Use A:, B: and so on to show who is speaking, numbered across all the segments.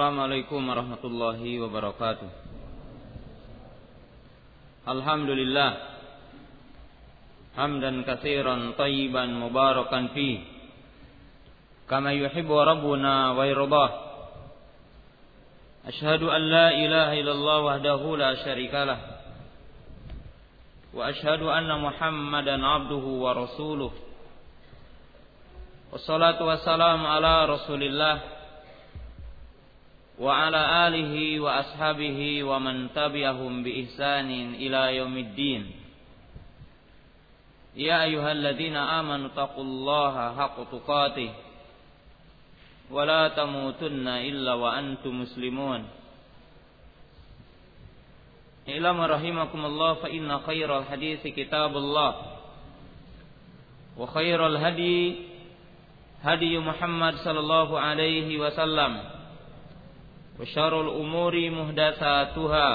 A: Assalamualaikum warahmatullahi wabarakatuh. Alhamdulillah.
B: Hamdan katsiran tayyiban mubarakan fi. Kama yuhibbu rabbuna wa yardah. Ashhadu an la ilaha illallah wahdahu la syarikalah. Wa ashhadu anna Muhammadan abduhu wa rasuluh. Wassalatu wassalamu ala Rasulillah وعلى آله وأصحابه ومن تبعهم بإحسان إلى يوم الدين. يا أيها الذين آمنوا اتقوا الله حق تقاته ولا تموتن إلا وأنتم مسلمون. إعلم رحمكم الله فإن خير الحديث كتاب الله وخير الهدي هدي محمد صلى الله عليه وسلم. وشر الأمور محدثاتها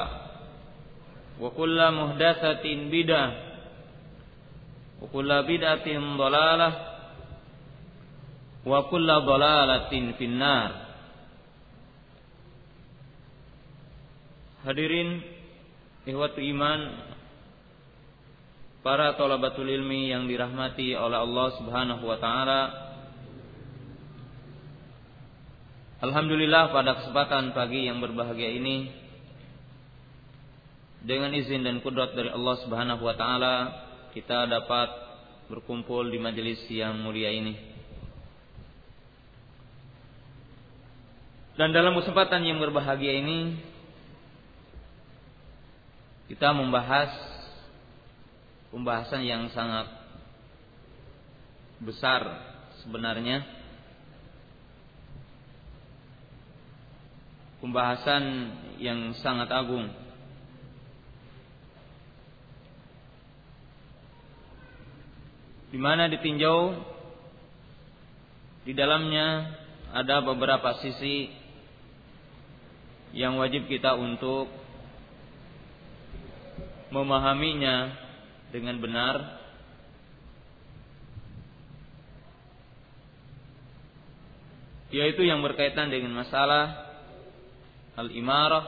B: وكل محدثة بدعة وكل بدعة ضلالة وكل ضلالة في النار Hadirin ihwatu iman para tolabatul ilmi yang dirahmati oleh Allah Subhanahu wa taala Alhamdulillah pada kesempatan pagi yang berbahagia ini dengan izin dan kudrat dari Allah Subhanahu wa taala kita dapat berkumpul di majelis yang mulia ini. Dan dalam kesempatan yang berbahagia ini kita membahas pembahasan yang sangat besar sebenarnya. Pembahasan yang sangat agung. Di mana ditinjau di dalamnya ada beberapa sisi yang wajib kita untuk memahaminya dengan benar. Yaitu yang berkaitan dengan masalah al-imarah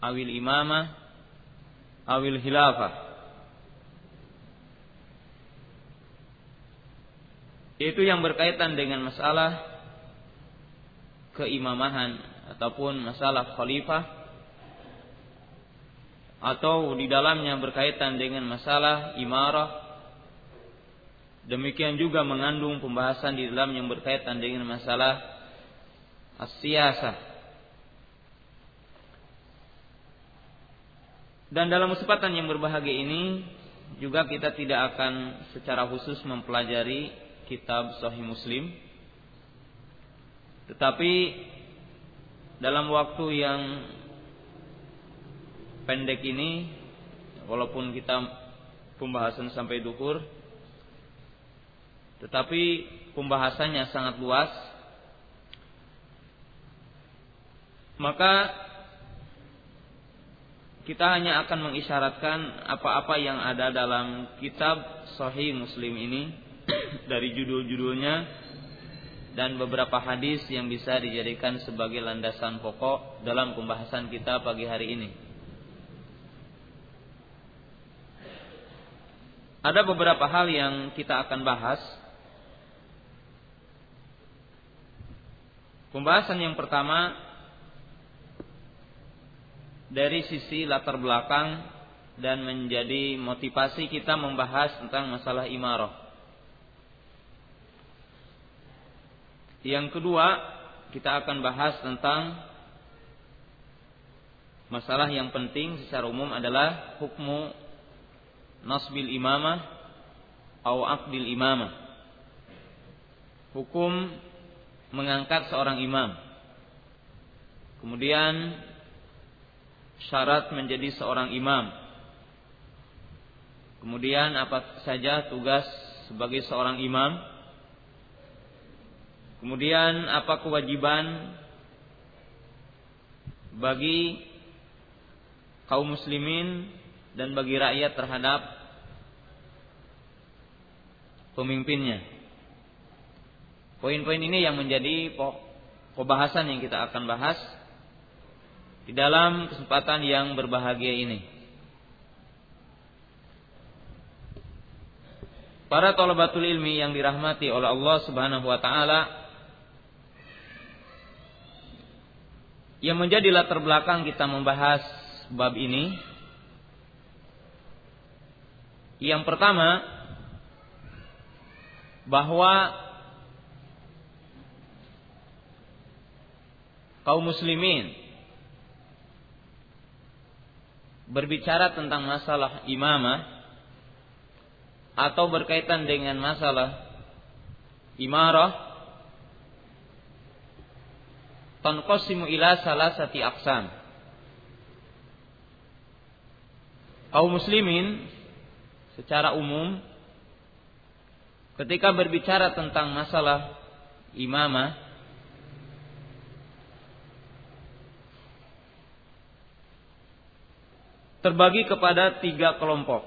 B: awil imamah awil hilafah Itu yang berkaitan dengan masalah keimamahan ataupun masalah khalifah atau di dalamnya berkaitan dengan masalah imarah. Demikian juga mengandung pembahasan di dalam yang berkaitan dengan masalah as-siyasah dan dalam kesempatan yang berbahagia ini juga kita tidak akan secara khusus mempelajari kitab Sahih Muslim. Tetapi dalam waktu yang pendek ini, walaupun kita pembahasan sampai dukur, tetapi pembahasannya sangat luas, maka kita hanya akan mengisyaratkan apa-apa yang ada dalam kitab Sahih Muslim ini dari judul-judulnya dan beberapa hadis yang bisa dijadikan sebagai landasan pokok dalam pembahasan kita pagi hari ini. Ada beberapa hal yang kita akan bahas. Pembahasan yang pertama dari sisi latar belakang dan menjadi motivasi kita membahas tentang masalah imarah. Yang kedua, kita akan bahas tentang masalah yang penting secara umum adalah hukmu nasbil imamah atau akdil imamah. Hukum mengangkat seorang imam. Kemudian syarat menjadi seorang imam. Kemudian apa saja tugas sebagai seorang imam Kemudian apa kewajiban bagi kaum muslimin dan bagi rakyat terhadap pemimpinnya. Poin-poin ini yang menjadi pembahasan yang kita akan bahas di dalam kesempatan yang berbahagia ini. para talabatul ilmi yang dirahmati oleh Allah Subhanahu wa taala yang menjadi latar belakang kita membahas bab ini yang pertama bahwa kaum muslimin berbicara tentang masalah imamah atau berkaitan dengan masalah imarah tanqasimu ila salasati aqsam. Kaum muslimin secara umum ketika berbicara tentang masalah imamah terbagi kepada tiga kelompok.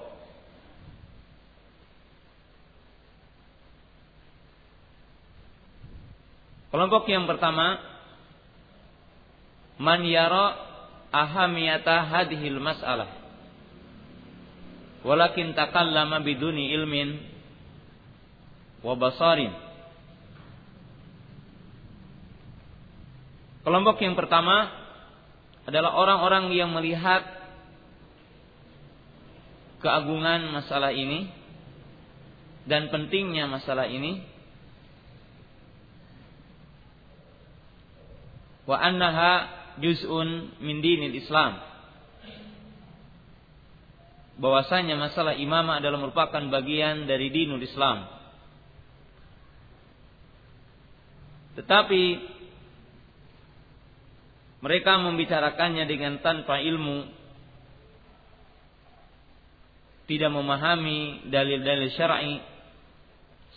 B: Kelompok yang pertama man yara ahamiyata hadhil mas'alah. Walakin takallama biduni ilmin wa basarin. Kelompok yang pertama adalah orang-orang yang melihat keagungan masalah ini dan pentingnya masalah ini wa annaha juz'un min dinil Islam. Bahwasanya masalah imamah adalah merupakan bagian dari dinul Islam. Tetapi mereka membicarakannya dengan tanpa ilmu, tidak memahami dalil-dalil syar'i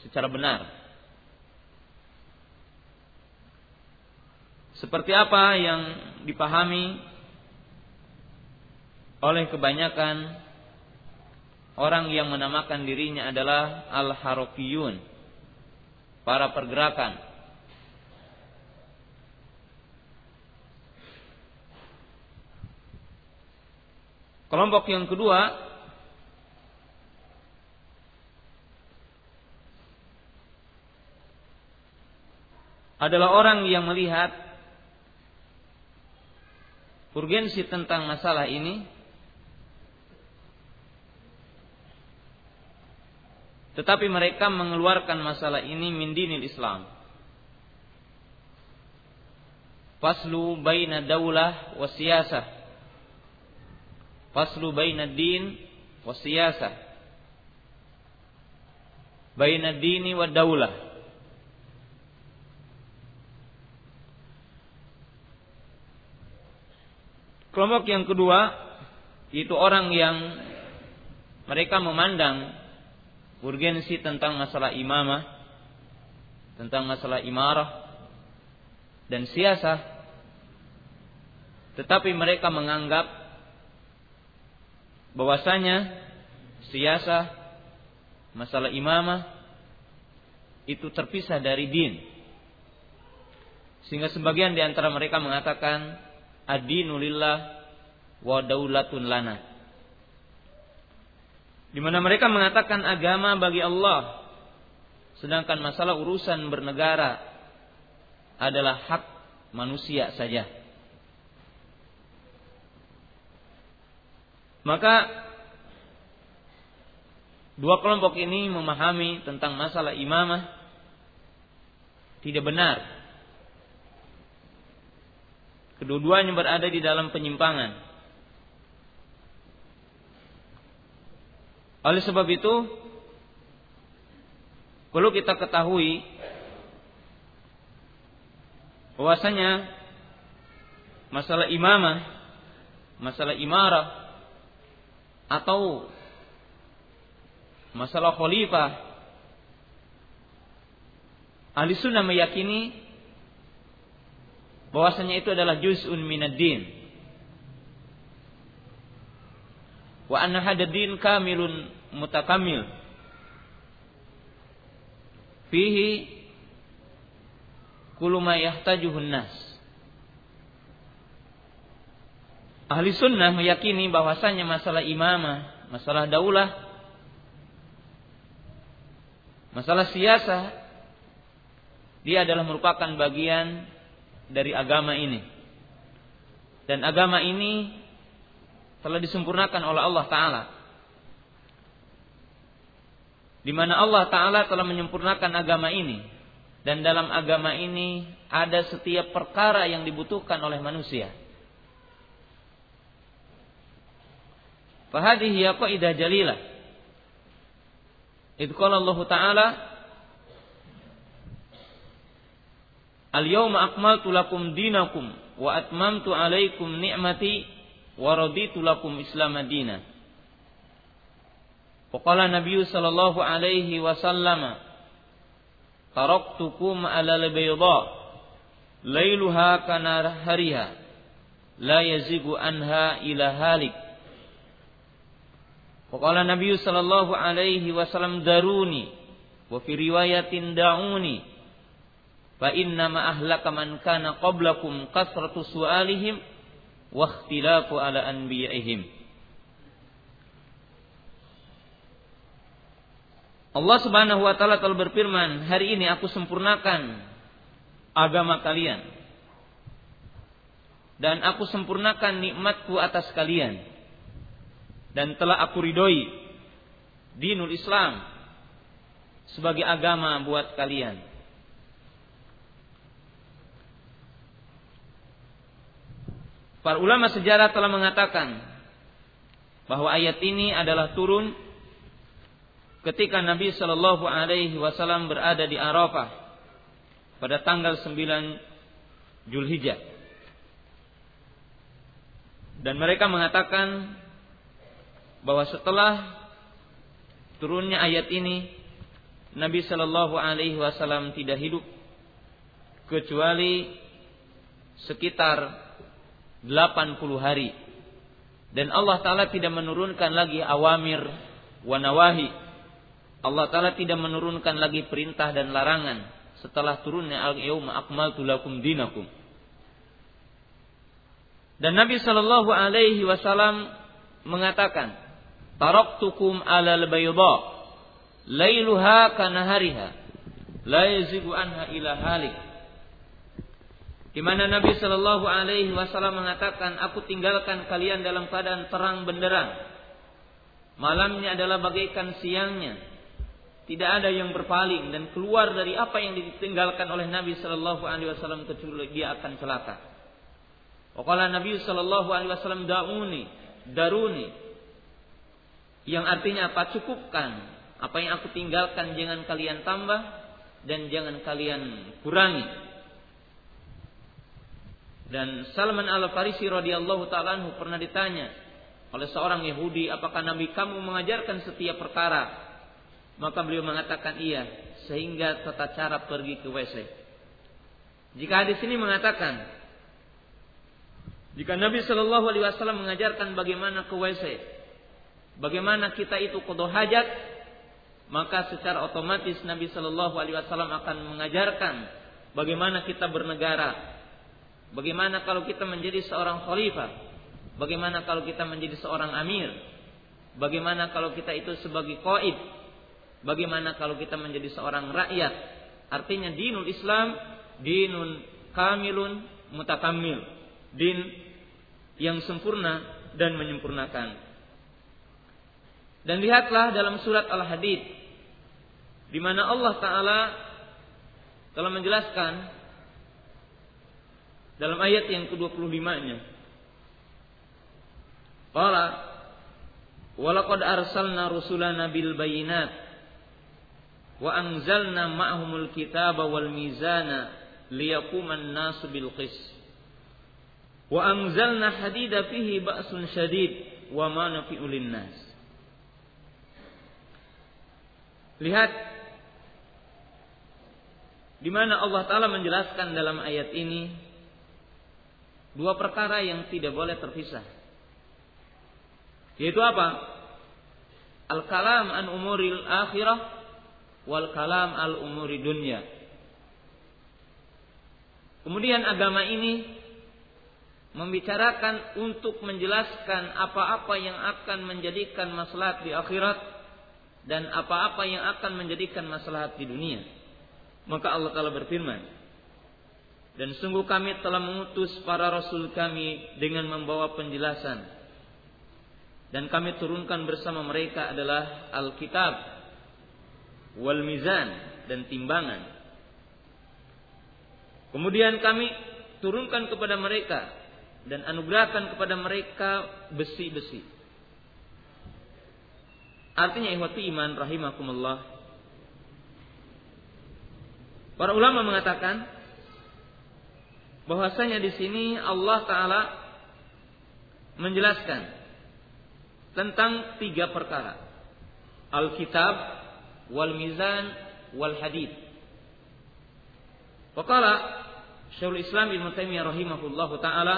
B: secara benar. Seperti apa yang dipahami oleh kebanyakan orang yang menamakan dirinya adalah al-harokiyun, para pergerakan. Kelompok yang kedua adalah orang yang melihat urgensi tentang masalah ini tetapi mereka mengeluarkan masalah ini min dinil Islam. Faslu baina daulah wa siyasah. Faslu baina din wa siyasah. Baina dini wa daulah Kelompok yang kedua itu orang yang mereka memandang urgensi tentang masalah imamah, tentang masalah imarah dan siasah, tetapi mereka menganggap bahwasanya siasah, masalah imamah itu terpisah dari din. Sehingga sebagian di antara mereka mengatakan ad-dinu lillah wa daulatun lana. Di mana mereka mengatakan agama bagi Allah sedangkan masalah urusan bernegara adalah hak manusia saja. Maka dua kelompok ini memahami tentang masalah imamah tidak benar Kedua-duanya berada di dalam penyimpangan. Oleh sebab itu, perlu kita ketahui bahwasanya masalah imamah, masalah imarah atau masalah khalifah ahli sunnah meyakini bahwasanya itu adalah juz'un minad din. Wa anna hadadin kamilun mutakamil. Fihi kullu ma yahtajuhun nas. Ahli sunnah meyakini bahwasanya masalah imamah, masalah daulah Masalah siasa dia adalah merupakan bagian dari agama ini. Dan agama ini telah disempurnakan oleh Allah taala. Di mana Allah taala telah menyempurnakan agama ini dan dalam agama ini ada setiap perkara yang dibutuhkan oleh manusia. Fahadihi ya qaidah jalilah. Allah Ta'ala Al-yawma akmaltu lakum dinakum wa atmamtu alaikum ni'mati wa raditu lakum Islam madina. Faqala Nabi sallallahu alaihi wasallam Taraktukum ala al-bayda lailuha kana hariha la yazigu anha ila halik Faqala Nabi sallallahu alaihi wasallam daruni wa fi riwayatin da'uni fa inna ma ahlaka man kana qablakum kasratu su'alihim wa ikhtilafu ala anbiya'ihim. Allah Subhanahu wa taala telah berfirman, "Hari ini aku sempurnakan agama kalian dan aku sempurnakan nikmatku atas kalian." dan telah aku ridhoi dinul Islam sebagai agama buat kalian. Para ulama sejarah telah mengatakan bahwa ayat ini adalah turun ketika Nabi Shallallahu Alaihi Wasallam berada di Arafah pada tanggal 9 Julhijjah. Dan mereka mengatakan bahwa setelah turunnya ayat ini Nabi Shallallahu Alaihi Wasallam tidak hidup kecuali sekitar 80 hari. Dan Allah Taala tidak menurunkan lagi awamir wanawahi Allah Taala tidak menurunkan lagi perintah dan larangan. Setelah turunnya al-yauma akmaltu lakum dinakum. Dan Nabi Shallallahu Alaihi Wasallam mengatakan taraktukum alal bayda lailuha kanahariha la anha ila halik di mana Nabi Shallallahu Alaihi Wasallam mengatakan, aku tinggalkan kalian dalam keadaan terang benderang. Malamnya adalah bagaikan siangnya. Tidak ada yang berpaling dan keluar dari apa yang ditinggalkan oleh Nabi Shallallahu Alaihi Wasallam kecuali dia akan celaka. Wakala Nabi Shallallahu Alaihi Wasallam dauni, daruni, yang artinya apa? Cukupkan. Apa yang aku tinggalkan jangan kalian tambah dan jangan kalian kurangi. Dan Salman Al-Farisi radhiyallahu taala pernah ditanya oleh seorang Yahudi, "Apakah Nabi kamu mengajarkan setiap perkara?" Maka beliau mengatakan iya, sehingga tata cara pergi ke WC. Jika hadis ini mengatakan jika Nabi Shallallahu Alaihi Wasallam mengajarkan bagaimana ke WC, bagaimana kita itu kodoh hajat, maka secara otomatis Nabi Shallallahu Alaihi Wasallam akan mengajarkan bagaimana kita bernegara, bagaimana kalau kita menjadi seorang khalifah, bagaimana kalau kita menjadi seorang amir, bagaimana kalau kita itu sebagai qaid, bagaimana kalau kita menjadi seorang rakyat. Artinya dinul Islam dinun kamilun mutakamil, din yang sempurna dan menyempurnakan. Dan lihatlah dalam surat Al-Hadid di mana Allah taala telah menjelaskan dalam ayat yang ke-25-nya. Qala Walaqad arsalna rusulana bil bayinat wa anzalna ma'ahumul kitaba wal mizana liyaquman nasu bil qis. Wa anzalna hadida fihi ba'sun syadid wa manafi'ul nas. Lihat di mana Allah Taala menjelaskan dalam ayat ini dua perkara yang tidak boleh terpisah. Yaitu apa? Al-kalam an umuril akhirah wal kalam al umuri dunya. Kemudian agama ini membicarakan untuk menjelaskan apa-apa yang akan menjadikan maslahat di akhirat dan apa-apa yang akan menjadikan maslahat di dunia. Maka Allah Ta'ala berfirman, dan sungguh kami telah mengutus para rasul kami dengan membawa penjelasan. Dan kami turunkan bersama mereka adalah Alkitab, wal mizan dan timbangan. Kemudian kami turunkan kepada mereka dan anugerahkan kepada mereka besi-besi. Artinya ihwati iman rahimakumullah. Para ulama mengatakan bahwasanya di sini Allah taala menjelaskan tentang tiga perkara. Alkitab, wal mizan, wal hadid. Faqala Syekhul Islam Ibnu Taimiyah rahimahullahu taala,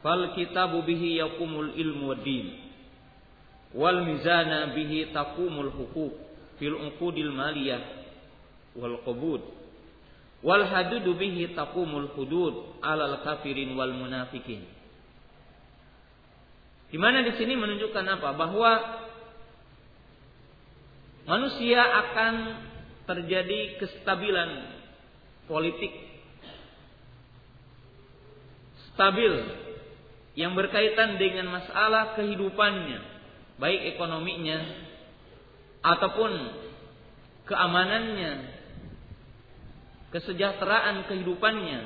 B: "Fal kitabu bihi yaqumul ilmu wad din, wal mizana bihi taqumul huquq fil uqudil maliyah wal qubud." Wal hadudu bihi taqumul hudud alal kafirin wal munafikin. Di mana di sini menunjukkan apa? Bahwa manusia akan terjadi kestabilan politik stabil yang berkaitan dengan masalah kehidupannya, baik ekonominya ataupun keamanannya, kesejahteraan kehidupannya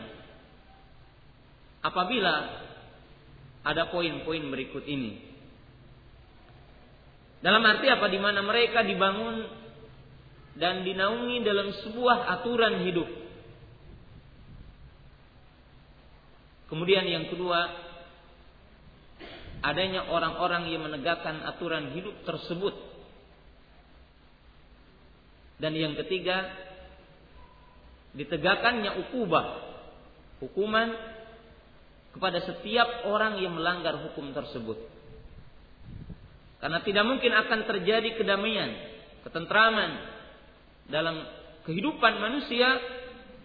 B: apabila ada poin-poin berikut ini. Dalam arti apa? Di mana mereka dibangun dan dinaungi dalam sebuah aturan hidup. Kemudian yang kedua, adanya orang-orang yang menegakkan aturan hidup tersebut. Dan yang ketiga, ditegakkannya ukubah hukuman kepada setiap orang yang melanggar hukum tersebut. Karena tidak mungkin akan terjadi kedamaian, ketentraman dalam kehidupan manusia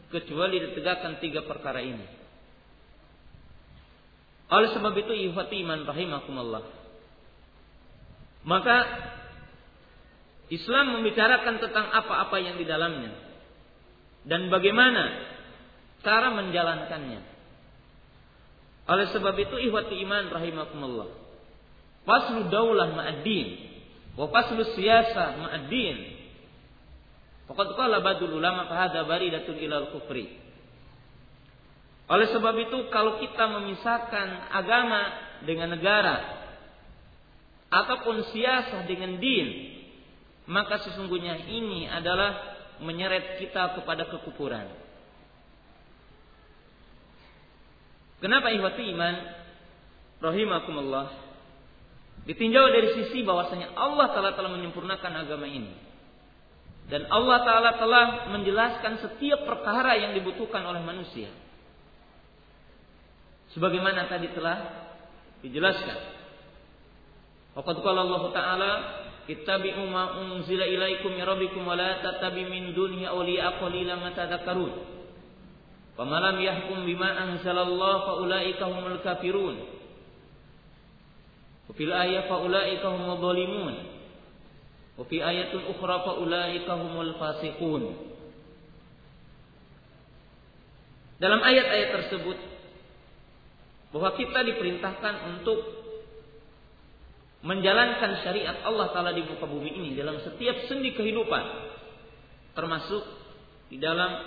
B: kecuali ditegakkan tiga perkara ini. Oleh sebab itu ihwati iman rahimakumullah. Maka Islam membicarakan tentang apa-apa yang di dalamnya dan bagaimana cara menjalankannya. Oleh sebab itu ihwati iman rahimakumullah. Faslu daulah ma'ad-din wa faslu siyasa ma'ad-din. Faqad qala badul ulama fahada baridatun ilal kufri. Oleh sebab itu kalau kita memisahkan agama dengan negara ataupun siasah dengan din, maka sesungguhnya ini adalah menyeret kita kepada kekufuran. Kenapa ihwati iman? Rahimakumullah. Ditinjau dari sisi bahwasanya Allah Ta'ala telah menyempurnakan agama ini. Dan Allah Ta'ala telah menjelaskan setiap perkara yang dibutuhkan oleh manusia. Sebagaimana tadi telah dijelaskan. Qala Allah Ta'ala ittabi'u ma unzila ilaikum min rabbikum wa la tattabi min dunihi awliya qalilan ma tadhakkarun. Faman lam yahkum bima anzalallahu fa ulaika humul kafirun. Wa fil ayati fa ulaika humul zalimun. Wa fi ayatin ukhra fa ulaika humul fasiqun. Dalam ayat-ayat tersebut bahwa kita diperintahkan untuk menjalankan syariat Allah Ta'ala di muka bumi ini dalam setiap sendi kehidupan. Termasuk di dalam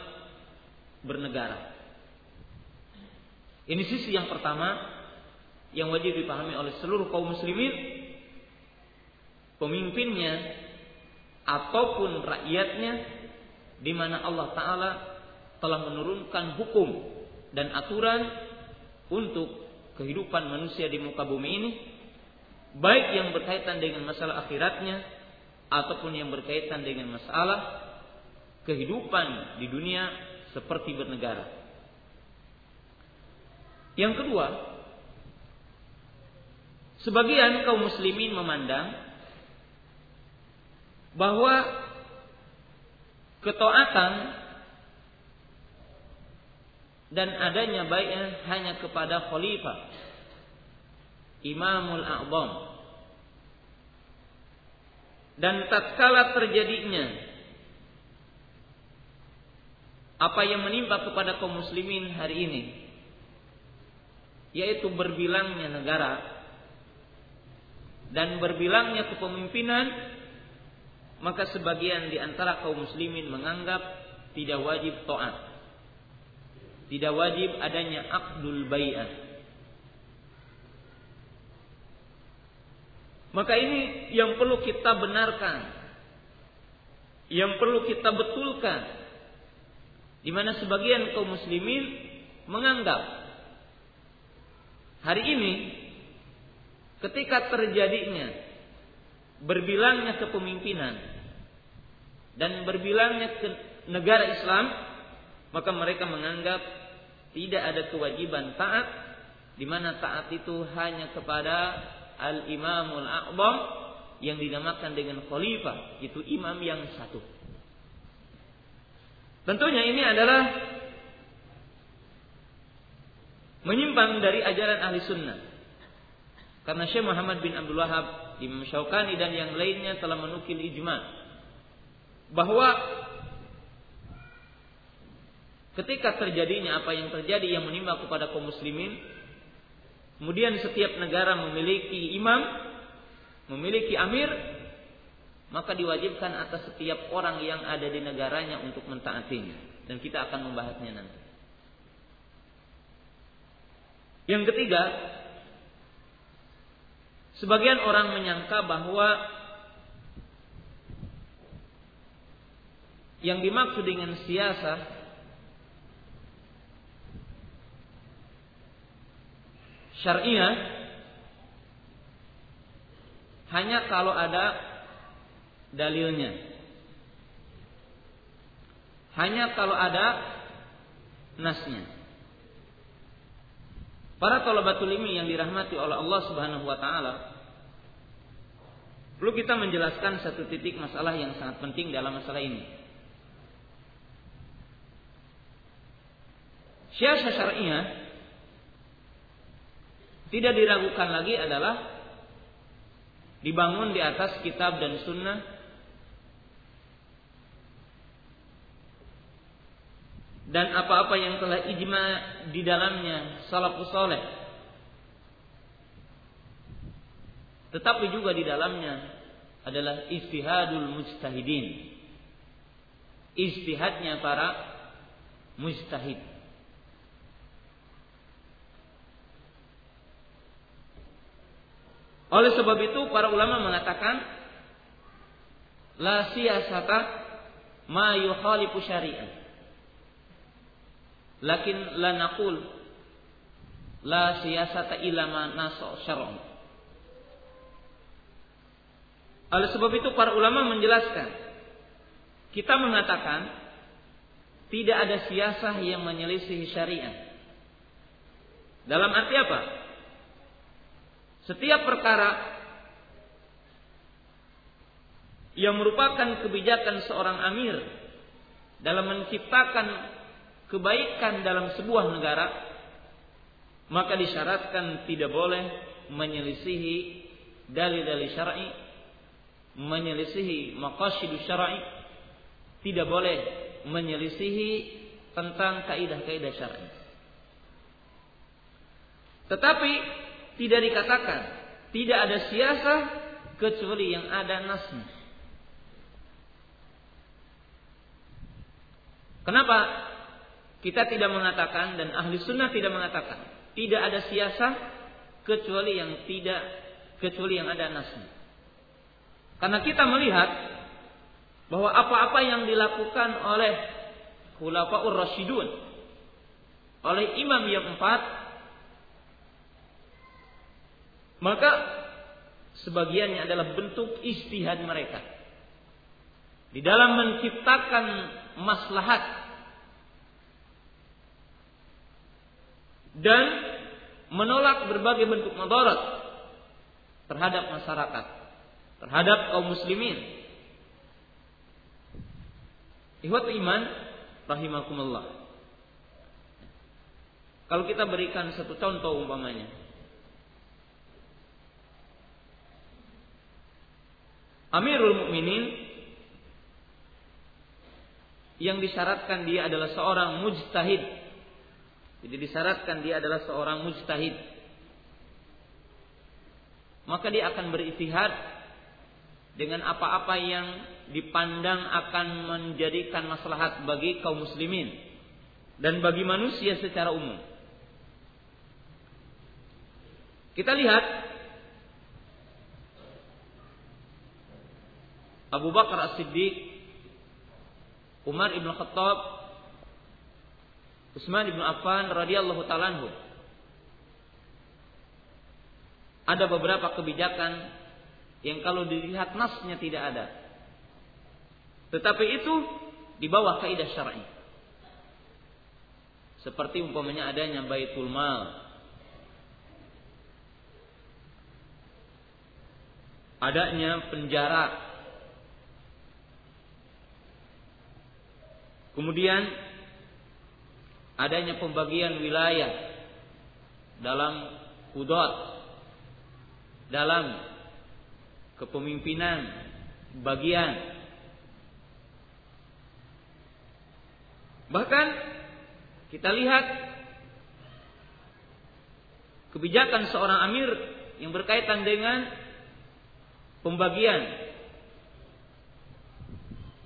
B: bernegara. Ini sisi yang pertama yang wajib dipahami oleh seluruh kaum muslimin. Pemimpinnya ataupun rakyatnya di mana Allah Ta'ala telah menurunkan hukum dan aturan untuk kehidupan manusia di muka bumi ini baik yang berkaitan dengan masalah akhiratnya ataupun yang berkaitan dengan masalah kehidupan di dunia seperti bernegara. Yang kedua, sebagian kaum muslimin memandang bahwa ketaatan dan adanya baiknya hanya kepada khalifah Imamul A'zam. Dan tatkala terjadinya apa yang menimpa kepada kaum muslimin hari ini yaitu berbilangnya negara dan berbilangnya kepemimpinan maka sebagian di antara kaum muslimin menganggap tidak wajib taat tidak wajib adanya akdul bai'ah Maka ini yang perlu kita benarkan. Yang perlu kita betulkan. Di mana sebagian kaum muslimin menganggap hari ini ketika terjadinya berbilangnya kepemimpinan dan berbilangnya ke negara Islam maka mereka menganggap tidak ada kewajiban taat di mana taat itu hanya kepada al-imamul a'zam yang dinamakan dengan khalifah, itu imam yang satu. Tentunya ini adalah menyimpang dari ajaran ahli sunnah. Karena Syekh Muhammad bin Abdul Wahab, Imam Syaukani dan yang lainnya telah menukil ijma bahwa ketika terjadinya apa yang terjadi yang menimpa kepada kaum muslimin Kemudian setiap negara memiliki imam, memiliki amir, maka diwajibkan atas setiap orang yang ada di negaranya untuk mentaatinya. Dan kita akan membahasnya nanti. Yang ketiga, sebagian orang menyangka bahwa yang dimaksud dengan siasa syariah hanya kalau ada dalilnya. Hanya kalau ada nasnya. Para talabatul ilmi yang dirahmati oleh Allah Subhanahu wa taala perlu kita menjelaskan satu titik masalah yang sangat penting dalam masalah ini. Syiasah syariah tidak diragukan lagi adalah dibangun di atas kitab dan sunnah. Dan apa-apa yang telah ijma di dalamnya salafus soleh tetapi juga di dalamnya adalah istihadul mujtahidin. Istihadnya para mujtahid Oleh sebab itu para ulama mengatakan la siyasata ma yukhalifu syari'ah. Lakin la naqul la siyasata illa ma syar'an. Oleh sebab itu para ulama menjelaskan kita mengatakan tidak ada siasah yang menyelisih syariat. Dalam arti apa? Setiap perkara yang merupakan kebijakan seorang amir dalam menciptakan kebaikan dalam sebuah negara, maka disyaratkan tidak boleh menyelisihi dalil-dalil syar'i, menyelisihi maqasid syar'i, tidak boleh menyelisihi tentang kaidah-kaidah syar'i. Tetapi tidak dikatakan tidak ada siasah kecuali yang ada nasnya. Kenapa kita tidak mengatakan dan ahli sunnah tidak mengatakan tidak ada siasah kecuali yang tidak kecuali yang ada nasnya. Karena kita melihat bahwa apa-apa yang dilakukan oleh Khulafaur Rasyidun oleh imam yang empat maka sebagiannya adalah bentuk istihad mereka. Di dalam menciptakan maslahat dan menolak berbagai bentuk madarat terhadap masyarakat, terhadap kaum muslimin. Ihwat iman rahimakumullah. Kalau kita berikan satu contoh umpamanya, Amirul Mukminin yang disyaratkan dia adalah seorang mujtahid. Jadi disyaratkan dia adalah seorang mujtahid. Maka dia akan beristihad dengan apa-apa yang dipandang akan menjadikan maslahat bagi kaum muslimin dan bagi manusia secara umum. Kita lihat Abu Bakar As-Siddiq, Umar Ibn Khattab, Utsman Ibn Affan radhiyallahu taala Ada beberapa kebijakan yang kalau dilihat nasnya tidak ada. Tetapi itu di bawah kaidah syar'i. Seperti umpamanya adanya baitul mal. Adanya penjara. Kemudian adanya pembagian wilayah dalam kudot dalam kepemimpinan bagian. Bahkan kita lihat kebijakan seorang amir yang berkaitan dengan pembagian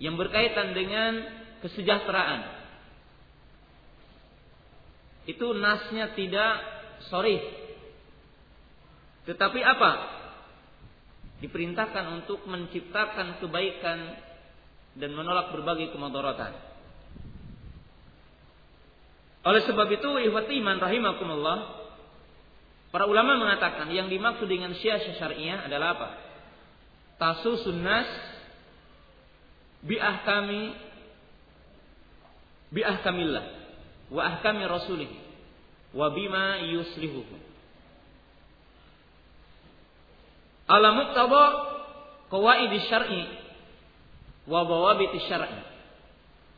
B: yang berkaitan dengan kesejahteraan. Itu nasnya tidak sorry. Tetapi apa? Diperintahkan untuk menciptakan kebaikan dan menolak berbagai kemudaratan. Oleh sebab itu, ihwati iman rahimakumullah, para ulama mengatakan yang dimaksud dengan syiah syariah adalah apa? Tasu sunnas bi ahkami bi ahkamillah wa ahkami rasulih wa bima yuslihuhu. Ala muqtada qawaid syar'i wa bawabit syar'i.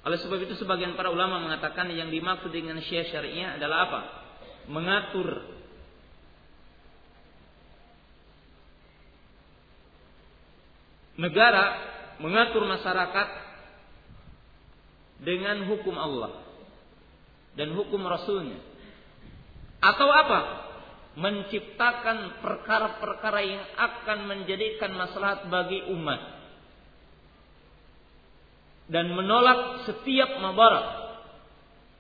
B: Oleh sebab itu sebagian para ulama mengatakan yang dimaksud dengan syiah syariah adalah apa? Mengatur negara, mengatur masyarakat dengan hukum Allah dan hukum Rasulnya. Atau apa? Menciptakan perkara-perkara yang akan menjadikan maslahat bagi umat dan menolak setiap mabarak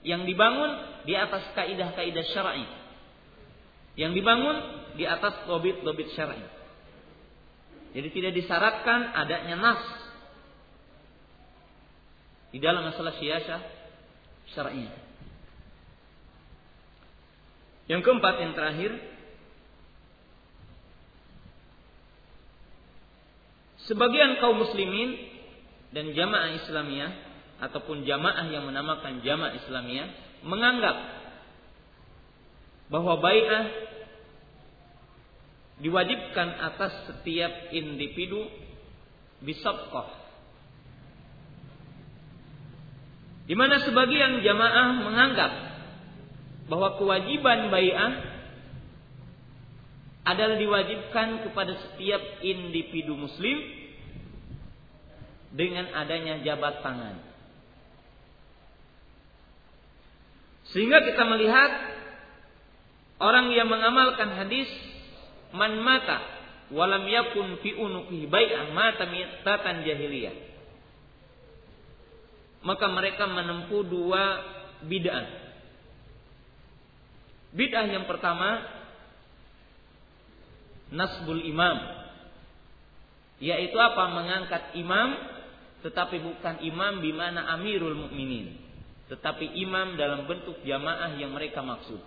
B: yang dibangun di atas kaidah-kaidah syar'i. Yang dibangun di atas dobit-dobit syar'i. Jadi tidak disyaratkan adanya nas di dalam masalah siasah syar'i. Yang keempat yang terakhir sebagian kaum muslimin dan jamaah Islamiyah ataupun jamaah yang menamakan jamaah Islamiyah menganggap bahwa bai'ah diwajibkan atas setiap individu bisabqah di mana sebagian jamaah menganggap bahwa kewajiban bai'ah adalah diwajibkan kepada setiap individu muslim dengan adanya jabat tangan. Sehingga kita melihat orang yang mengamalkan hadis man mata walam yakun fi unuqihi bai'ah mata mitatan jahiliyah. Maka mereka menempuh dua bid'ah. Bid'ah yang pertama nasbul imam yaitu apa mengangkat imam tetapi bukan imam bimana amirul mukminin, tetapi imam dalam bentuk jamaah yang mereka maksud.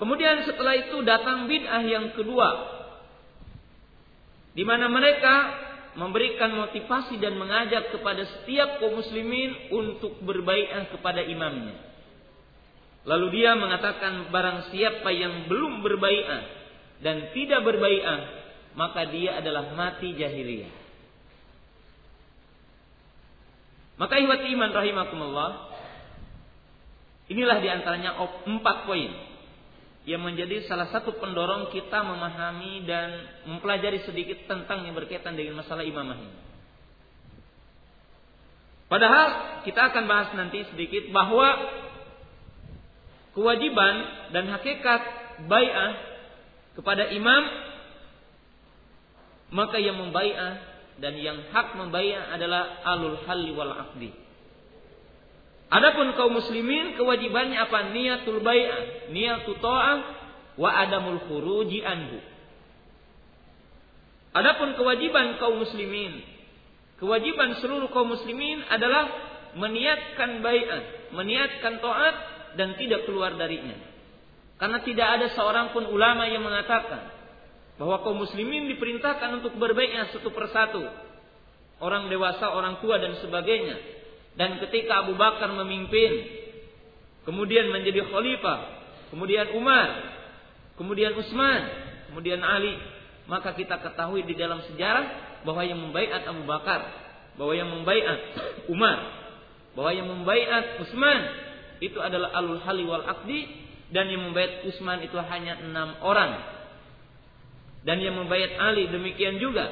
B: Kemudian setelah itu datang bid'ah yang kedua, di mana mereka memberikan motivasi dan mengajak kepada setiap kaum muslimin untuk berbaikat kepada imamnya. Lalu dia mengatakan barang siapa yang belum berbaikat dan tidak berbaikat, maka dia adalah mati jahiliyah. Maka ihwat iman rahimakumullah. Inilah di antaranya empat poin. Yang menjadi salah satu pendorong kita memahami dan mempelajari sedikit tentang yang berkaitan dengan masalah imamah ini. Padahal kita akan bahas nanti sedikit bahwa kewajiban dan hakikat bai'ah kepada imam maka yang membai'ah dan yang hak membai'ah adalah alul halli wal aqdi. Adapun kaum muslimin kewajibannya apa? Niatul bai'ah, niatul ta'ah wa adamul khuruji anhu. Adapun kewajiban kaum muslimin, kewajiban seluruh kaum muslimin adalah meniatkan bai'ah, meniatkan taat dan tidak keluar darinya. Karena tidak ada seorang pun ulama yang mengatakan bahwa kaum muslimin diperintahkan untuk berbaikat satu persatu. Orang dewasa, orang tua dan sebagainya dan ketika Abu Bakar memimpin, kemudian menjadi khalifah, kemudian Umar, kemudian Utsman, kemudian Ali, maka kita ketahui di dalam sejarah bahwa yang membaiat Abu Bakar, bahwa yang membaiat Umar, bahwa yang membaiat Utsman itu adalah alul hali wal akdi dan yang membaiat Utsman itu hanya enam orang. Dan yang membaiat Ali demikian juga.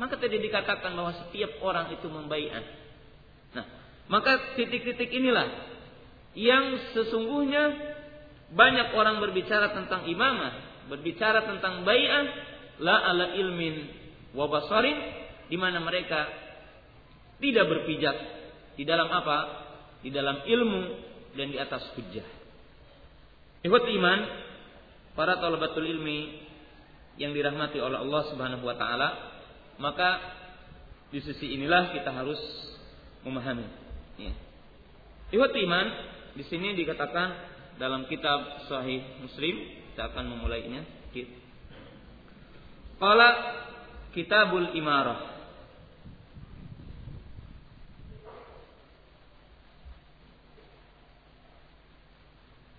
B: Maka tadi dikatakan bahwa setiap orang itu membaiat maka titik-titik inilah yang sesungguhnya banyak orang berbicara tentang imamah, berbicara tentang bai'ah la ala ilmin wa basarin di mana mereka tidak berpijak di dalam apa? Di dalam ilmu dan di atas hujjah. Ikhwat iman, para talabatul ilmi yang dirahmati oleh Allah Subhanahu wa taala, maka di sisi inilah kita harus memahami Ya. Ihwat iman di sini dikatakan dalam kitab Sahih Muslim kita akan memulainya. Qala Kitabul Imarah.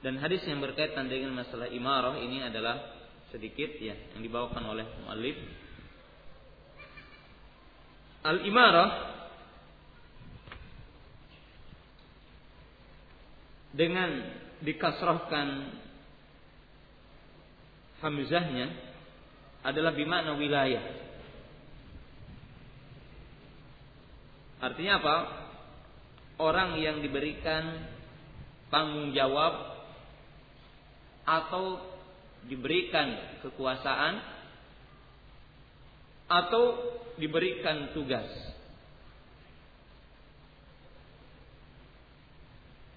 B: Dan hadis yang berkaitan dengan masalah imarah ini adalah sedikit ya yang dibawakan oleh muallif. Al dengan dikasrahkan hamzahnya adalah bimakna wilayah. Artinya apa? Orang yang diberikan tanggung jawab atau diberikan kekuasaan atau diberikan tugas.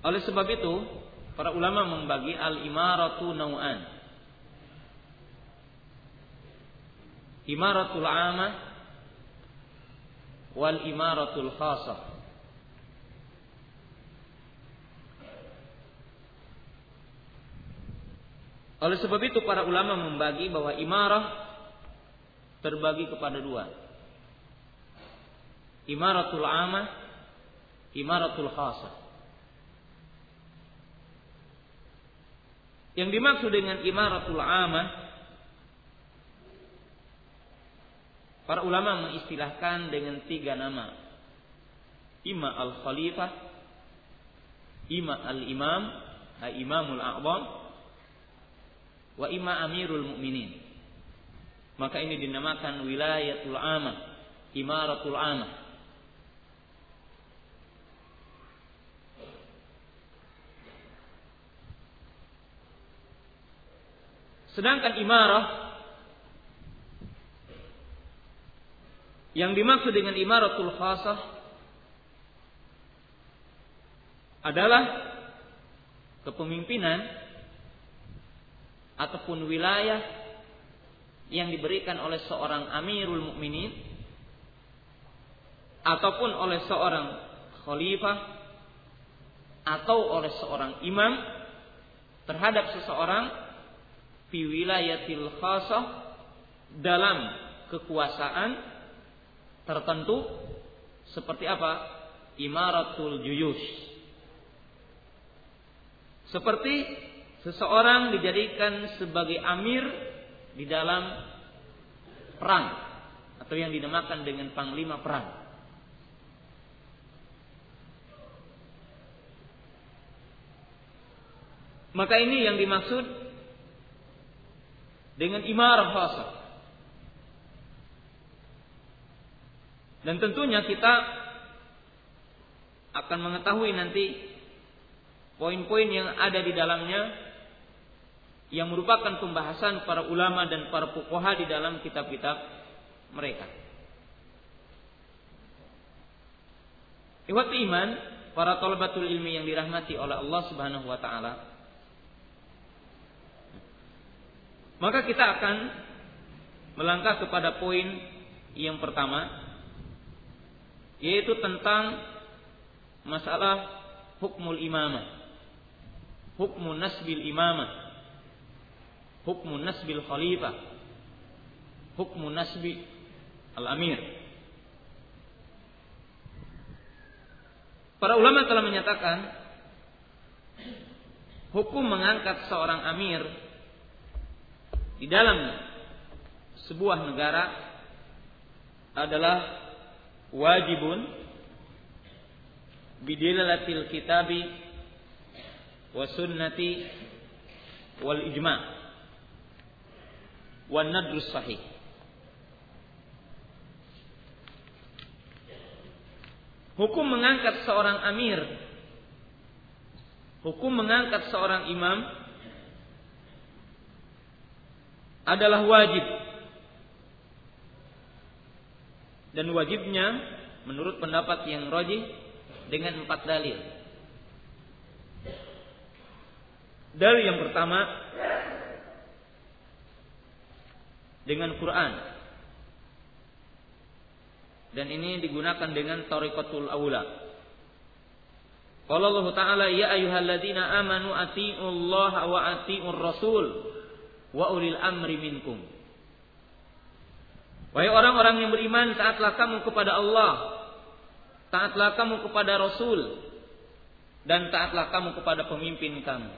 B: Oleh sebab itu, para ulama membagi al-imaratu nau'an. Imaratul amah wal imaratul khasah. Oleh sebab itu para ulama membagi bahwa imarah terbagi kepada dua. Imaratul amah, imaratul khasah. Yang dimaksud dengan imaratul amah Para ulama mengistilahkan dengan tiga nama. Ima al-khalifah Ima al-imam Imamul a'bam Wa ima amirul mu'minin. Maka ini dinamakan wilayatul amah Imaratul amah Sedangkan imarah yang dimaksud dengan imaratul khasah adalah kepemimpinan ataupun wilayah yang diberikan oleh seorang amirul mukminin ataupun oleh seorang khalifah atau oleh seorang imam terhadap seseorang fi wilayatil khasah dalam kekuasaan tertentu seperti apa? Imaratul juyush. Seperti seseorang dijadikan sebagai amir di dalam perang atau yang dinamakan dengan panglima perang. Maka ini yang dimaksud dengan imarah khasah. Dan tentunya kita akan mengetahui nanti poin-poin yang ada di dalamnya yang merupakan pembahasan para ulama dan para fuqaha di dalam kitab-kitab mereka. Iwat iman, para talabatul ilmi yang dirahmati oleh Allah Subhanahu wa taala. Maka kita akan melangkah kepada poin yang pertama yaitu tentang masalah hukmul imamah. Hukmu nasbil imamah. Hukmu nasbil khalifah. Hukmu nasbi al-amir. Para ulama telah menyatakan hukum mengangkat seorang amir di dalam sebuah negara adalah wajibun bidilalatil kitabi wa sunnati wal ijma' wan nadrus sahih. Hukum mengangkat seorang amir, hukum mengangkat seorang imam adalah wajib. Dan wajibnya menurut pendapat yang rojih dengan empat dalil. Dalil yang pertama dengan Quran dan ini digunakan dengan tariqatul aula. Qala Allah Ta'ala ya ayyuhalladzina amanu atiiullaha wa atiiur rasul wa ulil amri minkum. Wahai orang-orang yang beriman, taatlah kamu kepada Allah, taatlah kamu kepada Rasul, dan taatlah kamu kepada pemimpin kamu.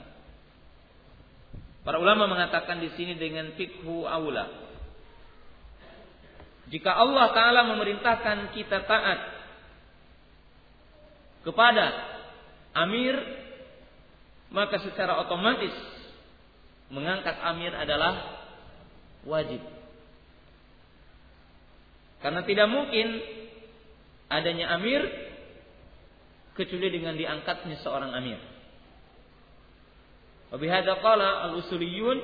B: Para ulama mengatakan di sini dengan fikhu aula. Jika Allah Ta'ala memerintahkan kita taat kepada amir, maka secara otomatis mengangkat amir adalah wajib. Karena tidak mungkin adanya amir kecuali dengan diangkatnya seorang amir. Wabihada qala al-usuliyun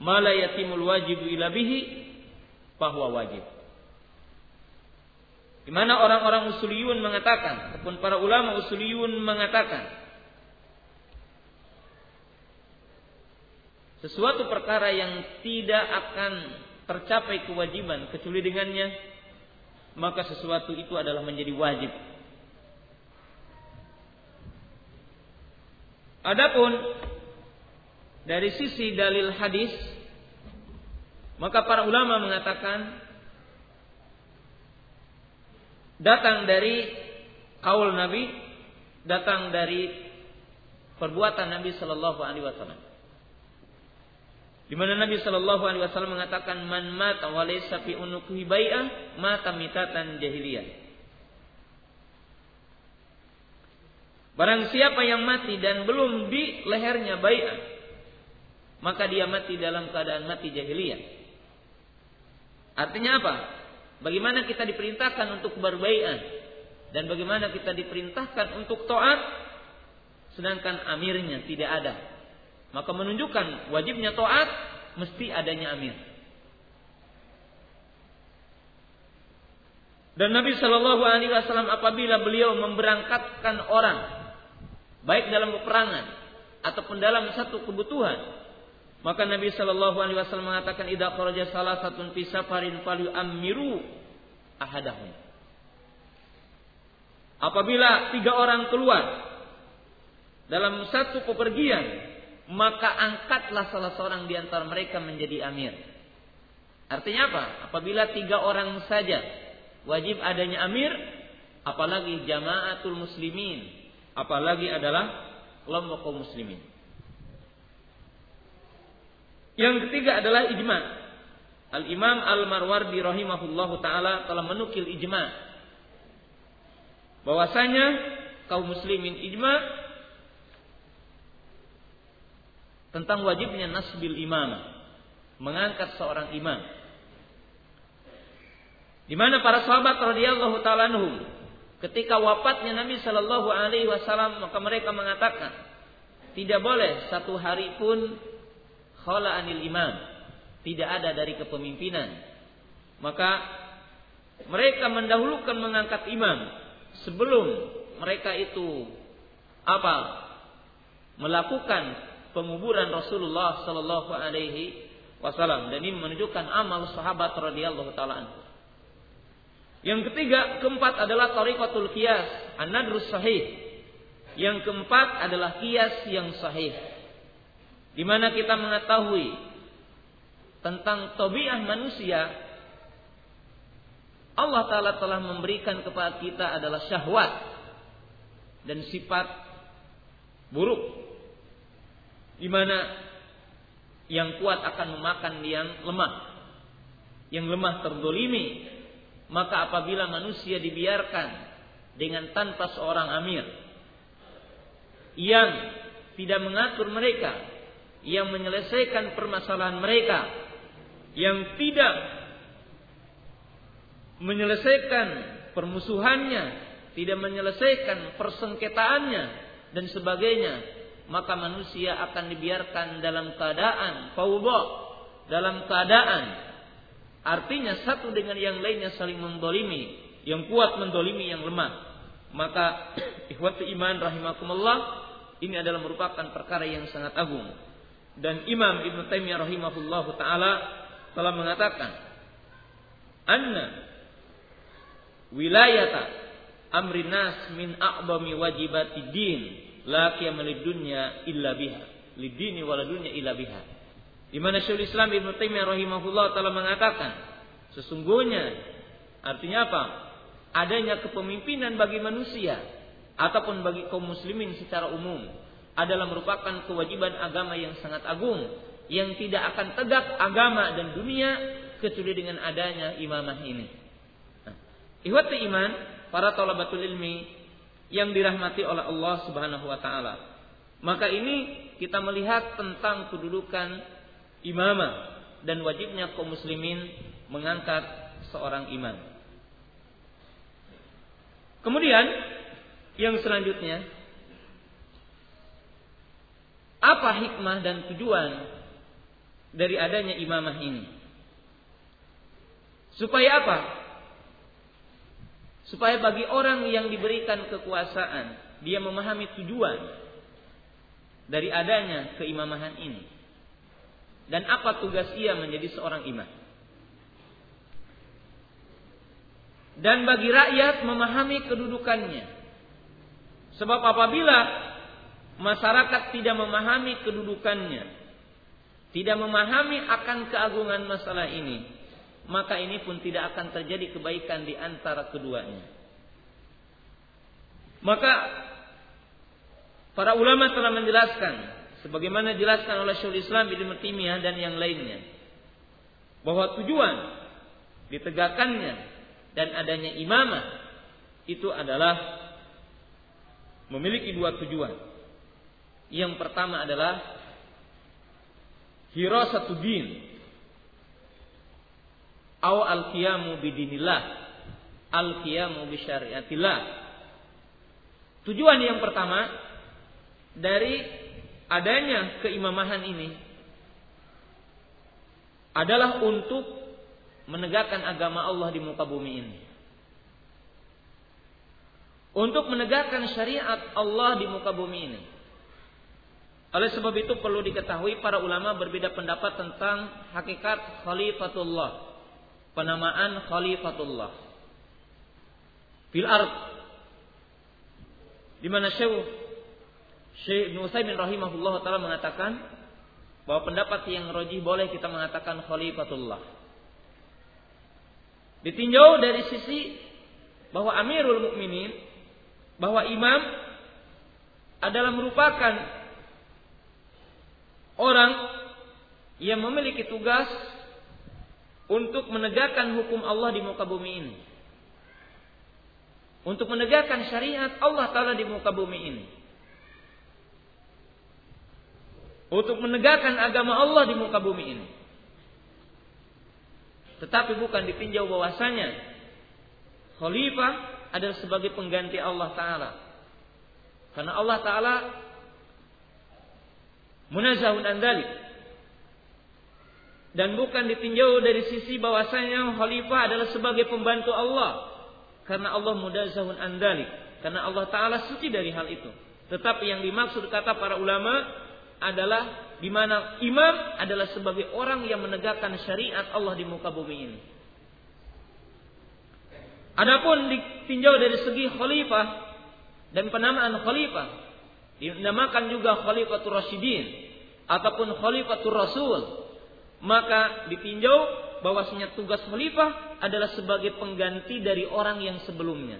B: ma la yatimul wajibu ila bihi bahwa wajib. Di mana orang-orang usuliyun mengatakan ataupun para ulama usuliyun mengatakan sesuatu perkara yang tidak akan tercapai kewajiban kecuali dengannya maka sesuatu itu adalah menjadi wajib. Adapun dari sisi dalil hadis maka para ulama mengatakan datang dari kaul Nabi, datang dari perbuatan Nabi Shallallahu Alaihi Wasallam. Di mana Nabi Shallallahu Alaihi Wasallam mengatakan man mata walaysa fi unukuhi bai'ah mata mitatan jahiliyah. Barang siapa yang mati dan belum di lehernya bai'ah, maka dia mati dalam keadaan mati jahiliyah. Artinya apa? Bagaimana kita diperintahkan untuk berbaikat dan bagaimana kita diperintahkan untuk taat sedangkan amirnya tidak ada. Maka menunjukkan wajibnya taat mesti adanya amir. Dan Nabi Shallallahu Alaihi Wasallam apabila beliau memberangkatkan orang baik dalam peperangan ataupun dalam satu kebutuhan maka Nabi Shallallahu Alaihi Wasallam mengatakan idza kharaja salah satu fi safarin amiru ahadahum. Apabila tiga orang keluar dalam satu pepergian, maka angkatlah salah seorang di antara mereka menjadi amir. Artinya apa? Apabila tiga orang saja wajib adanya amir, apalagi jamaatul muslimin, apalagi adalah kelompok kaum muslimin. Yang ketiga adalah ijma. Al-Imam Al-Marwardi rahimahullahu taala telah menukil ijma. Bahwasanya kaum muslimin ijma tentang wajibnya nasbil imam. mengangkat seorang imam. Di mana para sahabat radhiyallahu taala anhum ketika wafatnya Nabi Shallallahu alaihi wasallam maka mereka mengatakan tidak boleh satu hari pun khala anil imam, tidak ada dari kepemimpinan. Maka mereka mendahulukan mengangkat imam sebelum mereka itu apa? melakukan penguburan Rasulullah sallallahu alaihi wasallam dan ini menunjukkan amal sahabat radhiyallahu taala. Yang ketiga, keempat adalah tariqatul qiyas, an-nadrus sahih. Yang keempat adalah kias yang sahih. Di mana kita mengetahui tentang tabiat manusia Allah Ta'ala telah memberikan kepada kita adalah syahwat dan sifat buruk. Di mana yang kuat akan memakan yang lemah. Yang lemah terdolimi. Maka apabila manusia dibiarkan dengan tanpa seorang amir. Yang tidak mengatur mereka. Yang menyelesaikan permasalahan mereka. Yang tidak menyelesaikan permusuhannya, tidak menyelesaikan persengketaannya dan sebagainya, maka manusia akan dibiarkan dalam keadaan fawdha, dalam keadaan artinya satu dengan yang lainnya saling mendolimi, yang kuat mendolimi yang lemah. Maka ikhwati iman rahimakumullah ini adalah merupakan perkara yang sangat agung. Dan Imam Ibn Taimiyah rahimahullahu taala telah mengatakan anna wilayata amri nas min a'bami wajibati din la qiyama dunya illa biha. Lidini wala dunya illa biha. Di mana Syaikhul Islam Ibnu Taimiyah rahimahullah telah mengatakan sesungguhnya artinya apa? Adanya kepemimpinan bagi manusia ataupun bagi kaum muslimin secara umum adalah merupakan kewajiban agama yang sangat agung yang tidak akan tegak agama dan dunia kecuali dengan adanya imamah ini. Ihwati iman, para talabatul ilmi yang dirahmati oleh Allah Subhanahu wa taala. Maka ini kita melihat tentang kedudukan imamah dan wajibnya kaum muslimin mengangkat seorang imam. Kemudian yang selanjutnya apa hikmah dan tujuan dari adanya imamah ini? Supaya apa? Supaya bagi orang yang diberikan kekuasaan, dia memahami tujuan dari adanya keimamahan ini. Dan apa tugas ia menjadi seorang imam. Dan bagi rakyat memahami kedudukannya. Sebab apabila masyarakat tidak memahami kedudukannya, tidak memahami akan keagungan masalah ini, maka ini pun tidak akan terjadi kebaikan di antara keduanya. Maka para ulama telah menjelaskan sebagaimana dijelaskan oleh Syaikhul Islam Ibnu Taimiyah dan yang lainnya bahwa tujuan ditegakkannya dan adanya imamah itu adalah memiliki dua tujuan. Yang pertama adalah hirasatuddin Au al-qiyamu bidinillah. Al-qiyamu bisyariatillah. Tujuan yang pertama dari adanya keimamahan ini adalah untuk menegakkan agama Allah di muka bumi ini. Untuk menegakkan syariat Allah di muka bumi ini. Oleh sebab itu perlu diketahui para ulama berbeda pendapat tentang hakikat khalifatullah penamaan Khalifatullah. Fil ard. Di mana Syekh Syekh Ibnu Utsaimin rahimahullah taala mengatakan bahwa pendapat yang rojih boleh kita mengatakan Khalifatullah. Ditinjau dari sisi bahwa Amirul Mukminin bahwa imam adalah merupakan orang yang memiliki tugas untuk menegakkan hukum Allah di muka bumi ini. Untuk menegakkan syariat Allah Ta'ala di muka bumi ini. Untuk menegakkan agama Allah di muka bumi ini. Tetapi bukan ditinjau bahwasanya khalifah adalah sebagai pengganti Allah Ta'ala. Karena Allah Ta'ala munazahun andalik. Dan bukan ditinjau dari sisi bahwasanya khalifah adalah sebagai pembantu Allah. Karena Allah munazahun andalik. Karena Allah Ta'ala suci dari hal itu. Tetapi yang dimaksud kata para ulama adalah di mana imam adalah sebagai orang yang menegakkan syariat Allah di muka bumi ini. Adapun ditinjau dari segi khalifah dan penamaan khalifah dinamakan juga khalifatul rasyidin ataupun khalifatul rasul maka ditinjau bahwasanya tugas khalifah adalah sebagai pengganti dari orang yang sebelumnya.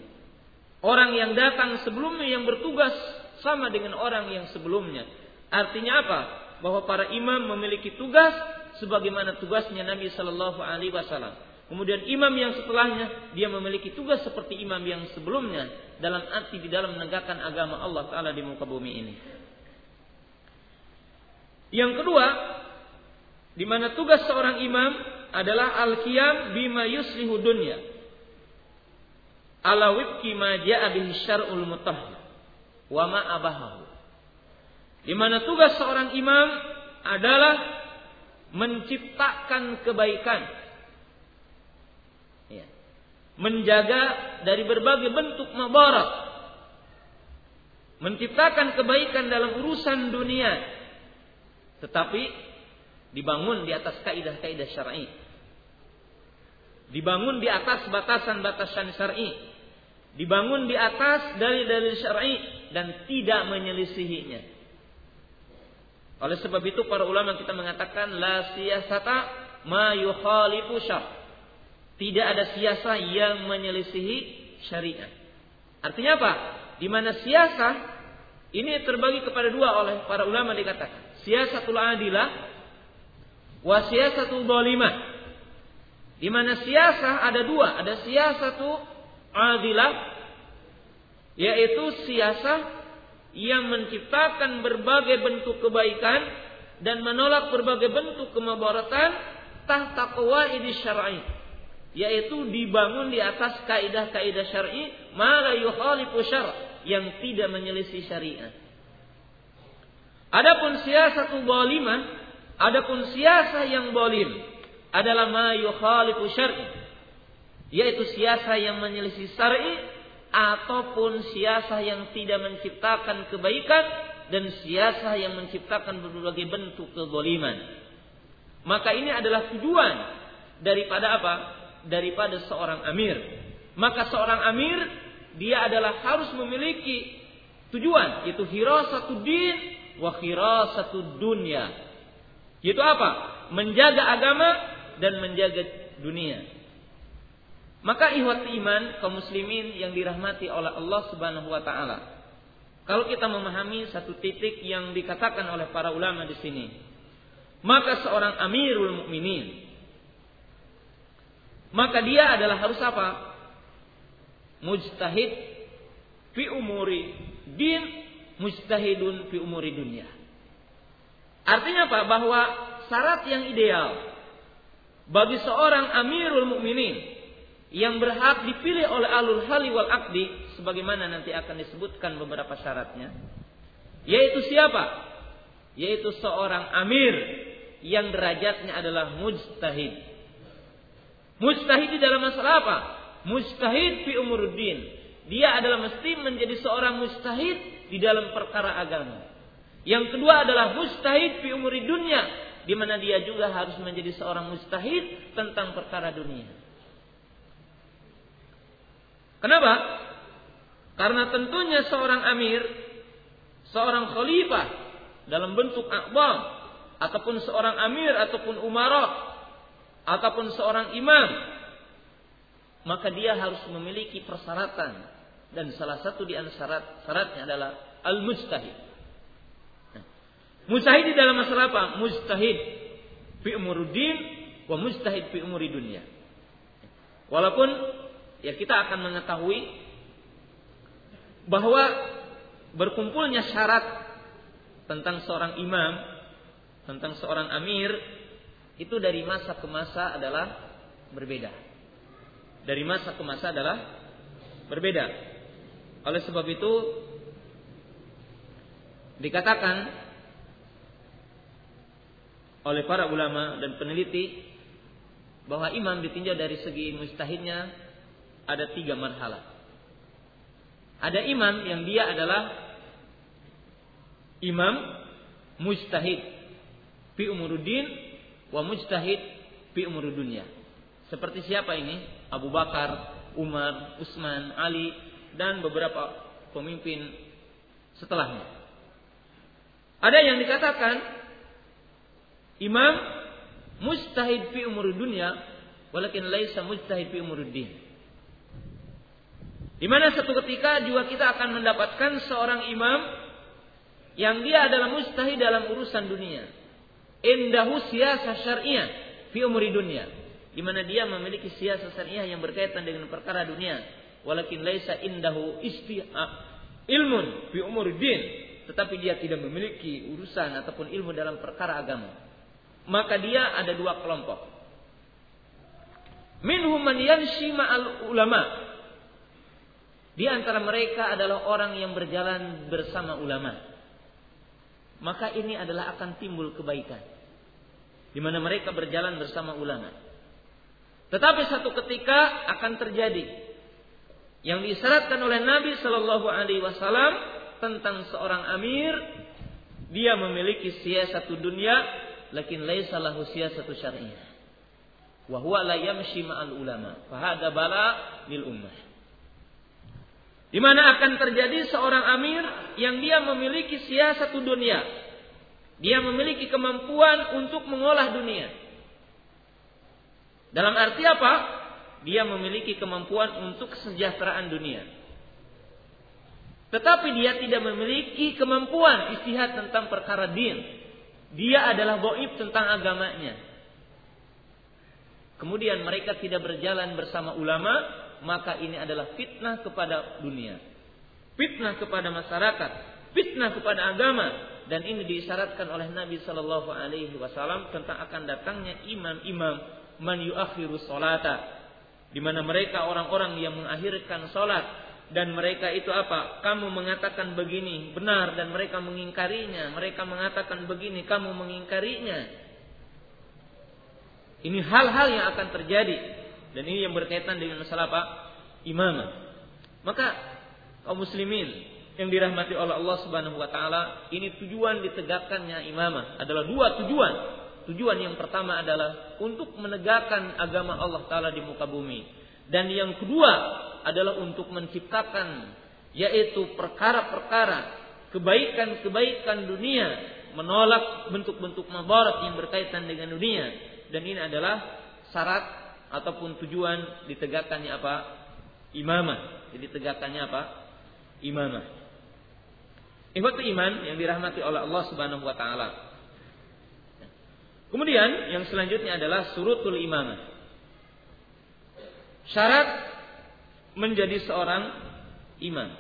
B: Orang yang datang sebelumnya yang bertugas sama dengan orang yang sebelumnya. Artinya apa? Bahwa para imam memiliki tugas sebagaimana tugasnya Nabi Shallallahu Alaihi Wasallam. Kemudian imam yang setelahnya dia memiliki tugas seperti imam yang sebelumnya dalam arti di dalam menegakkan agama Allah Taala di muka bumi ini. Yang kedua, di mana tugas seorang imam adalah al-qiyam bima yuslihu dunya. Ala wifki ma ja'a bihi syar'ul mutahhar wa ma abahahu. Di mana tugas seorang imam adalah menciptakan kebaikan. Ya. Menjaga dari berbagai bentuk mabarak. Menciptakan kebaikan dalam urusan dunia. Tetapi dibangun di atas kaidah-kaidah syar'i. Dibangun di atas batasan-batasan syar'i. Dibangun di atas dari dalil syar'i dan tidak menyelisihinya. Oleh sebab itu para ulama kita mengatakan la siyasata ma yukhalifu syar. Tidak ada siasa yang menyelisihi syariat. Artinya apa? Di mana siasa ini terbagi kepada dua oleh para ulama dikatakan. Siasatul adilah wa zalimah. Di mana siasa ada dua, ada siasatul adilah yaitu siasa yang menciptakan berbagai bentuk kebaikan dan menolak berbagai bentuk kemabaratan tahta qawaid syar'i yaitu dibangun di atas kaidah-kaidah syar'i mala yukhalifu syar' yang tidak menyelisih syariat. Adapun siasatu zalimah, adapun siasa yang zalim adalah ma yukhalifu syar'i yaitu siasa yang menyelisih syar'i ataupun siasa yang tidak menciptakan kebaikan dan siasa yang menciptakan berbagai bentuk kezaliman. Maka ini adalah tujuan daripada apa? Daripada seorang amir. Maka seorang amir dia adalah harus memiliki tujuan itu hirasatu din wa hirasatu dunya. Itu apa? Menjaga agama dan menjaga dunia. Maka ihwat iman kaum muslimin yang dirahmati oleh Allah Subhanahu wa taala. Kalau kita memahami satu titik yang dikatakan oleh para ulama di sini, maka seorang amirul mukminin maka dia adalah harus apa? Mujtahid fi umuri din, mujtahidun fi umuri dunia. Artinya apa? Bahwa syarat yang ideal bagi seorang amirul mukminin yang berhak dipilih oleh alul hali wal akdi sebagaimana nanti akan disebutkan beberapa syaratnya yaitu siapa? Yaitu seorang amir yang derajatnya adalah mujtahid. Mujtahid di dalam masalah apa? Mujtahid fi umuruddin dia adalah mesti menjadi seorang mujtahid di dalam perkara agama yang kedua adalah mujtahid fi umuri dunia di mana dia juga harus menjadi seorang mujtahid tentang perkara dunia Kenapa? Karena tentunya seorang amir, seorang khalifah dalam bentuk akbam ataupun seorang amir ataupun umara ataupun seorang imam maka dia harus memiliki persyaratan dan salah satu di antara syarat syaratnya adalah al mustahid. Nah, mustahid di dalam masalah apa? Mustahid fi umuruddin wa mustahid fi umuri dunia. Walaupun ya kita akan mengetahui bahwa berkumpulnya syarat tentang seorang imam, tentang seorang amir itu dari masa ke masa adalah berbeda. Dari masa ke masa adalah berbeda. Oleh sebab itu dikatakan oleh para ulama dan peneliti bahwa imam ditinjau dari segi mustahidnya ada tiga marhalah. Ada imam yang dia adalah imam mujtahid fi umuruddin wa mujtahid fi umurud dunya. Seperti siapa ini? Abu Bakar, Umar, Utsman, Ali dan beberapa pemimpin setelahnya. Ada yang dikatakan imam mustahid fi umur dunia walakin laisa mustahid fi umur din. Di mana satu ketika juga kita akan mendapatkan seorang imam yang dia adalah mustahid dalam urusan dunia. Indahu siyasa syariah fi umuri dunia. Di mana dia memiliki siyasa syariah yang berkaitan dengan perkara dunia. Walakin laisa indahu isti ilmun fi umur din. Tetapi dia tidak memiliki urusan ataupun ilmu dalam perkara agama maka dia ada dua kelompok. Minhum man yamshi ma'al ulama. Di antara mereka adalah orang yang berjalan bersama ulama. Maka ini adalah akan timbul kebaikan. Di mana mereka berjalan bersama ulama. Tetapi satu ketika akan terjadi yang disyaratkan oleh Nabi Shallallahu Alaihi Wasallam tentang seorang amir, dia memiliki siasatu dunia lakin laisa lahu siyasatu syar'iyyah. Wa huwa la yamshi ma'al ulama. Fahada bala lil ummah. Di mana akan terjadi seorang amir yang dia memiliki siasatu dunia. Dia memiliki kemampuan untuk mengolah dunia. Dalam arti apa? Dia memiliki kemampuan untuk kesejahteraan dunia. Tetapi dia tidak memiliki kemampuan istihad tentang perkara din. Dia adalah goib tentang agamanya. Kemudian mereka tidak berjalan bersama ulama, maka ini adalah fitnah kepada dunia. Fitnah kepada masyarakat, fitnah kepada agama dan ini disyaratkan oleh Nabi Shallallahu alaihi wasallam tentang akan datangnya imam-imam man yuakhiru salata di mana mereka orang-orang yang mengakhirkan salat dan mereka itu apa? Kamu mengatakan begini benar dan mereka mengingkarinya. Mereka mengatakan begini, kamu mengingkarinya. Ini hal-hal yang akan terjadi dan ini yang berkaitan dengan masalah apa? Imamah. Maka kaum muslimin yang dirahmati oleh Allah Subhanahu wa taala, ini tujuan ditegakkannya imamah adalah dua tujuan. Tujuan yang pertama adalah untuk menegakkan agama Allah taala di muka bumi. Dan yang kedua adalah untuk menciptakan yaitu perkara-perkara kebaikan-kebaikan dunia menolak bentuk-bentuk mabarat yang berkaitan dengan dunia. Dan ini adalah syarat ataupun tujuan ditegakkannya apa? Imamah. Jadi tegakkannya apa? Imamah. Ikhwatu iman yang dirahmati oleh Allah Subhanahu wa taala. Kemudian yang selanjutnya adalah surutul imamah. Syarat menjadi seorang imam.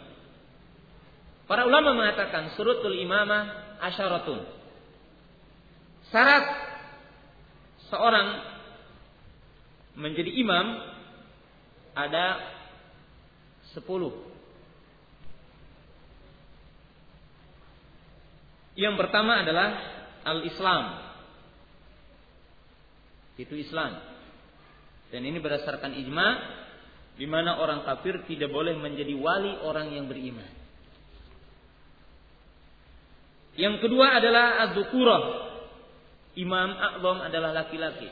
B: Para ulama mengatakan surutul imamah asyaratun. Syarat seorang menjadi imam ada sepuluh. Yang pertama adalah al-Islam. Itu Islam. Dan ini berdasarkan ijma di mana orang kafir tidak boleh menjadi wali orang yang beriman. Yang kedua adalah az Imam A'zam adalah laki-laki.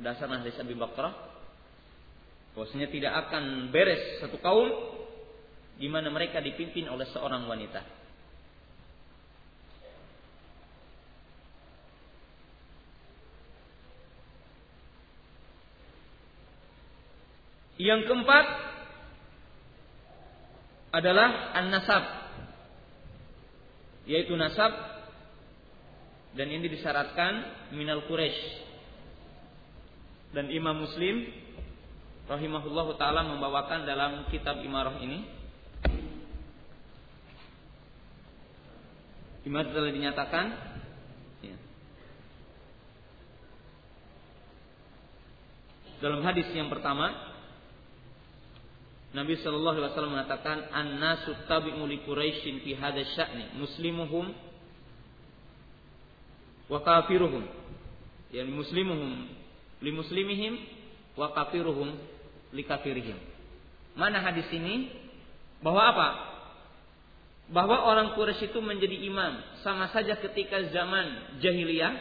B: Berdasarkan hadis Abi Bakrah bahwasanya tidak akan beres satu kaum di mana mereka dipimpin oleh seorang wanita. Yang keempat adalah an-nasab yaitu nasab dan ini disyaratkan minal Quraisy. Dan Imam Muslim rahimahullahu taala membawakan dalam kitab Imarah ini Imarah telah dinyatakan ya. dalam hadis yang pertama Nabi Shallallahu Alaihi Wasallam mengatakan an-nasu tabi'u li Quraisyin fi hadha sya'ni muslimuhum wa kafiruhum. Yani muslimuhum li muslimihim wa kafiruhum li kafirihim. Mana hadis ini? Bahwa apa? Bahwa orang Quraisy itu menjadi imam sama saja ketika zaman jahiliyah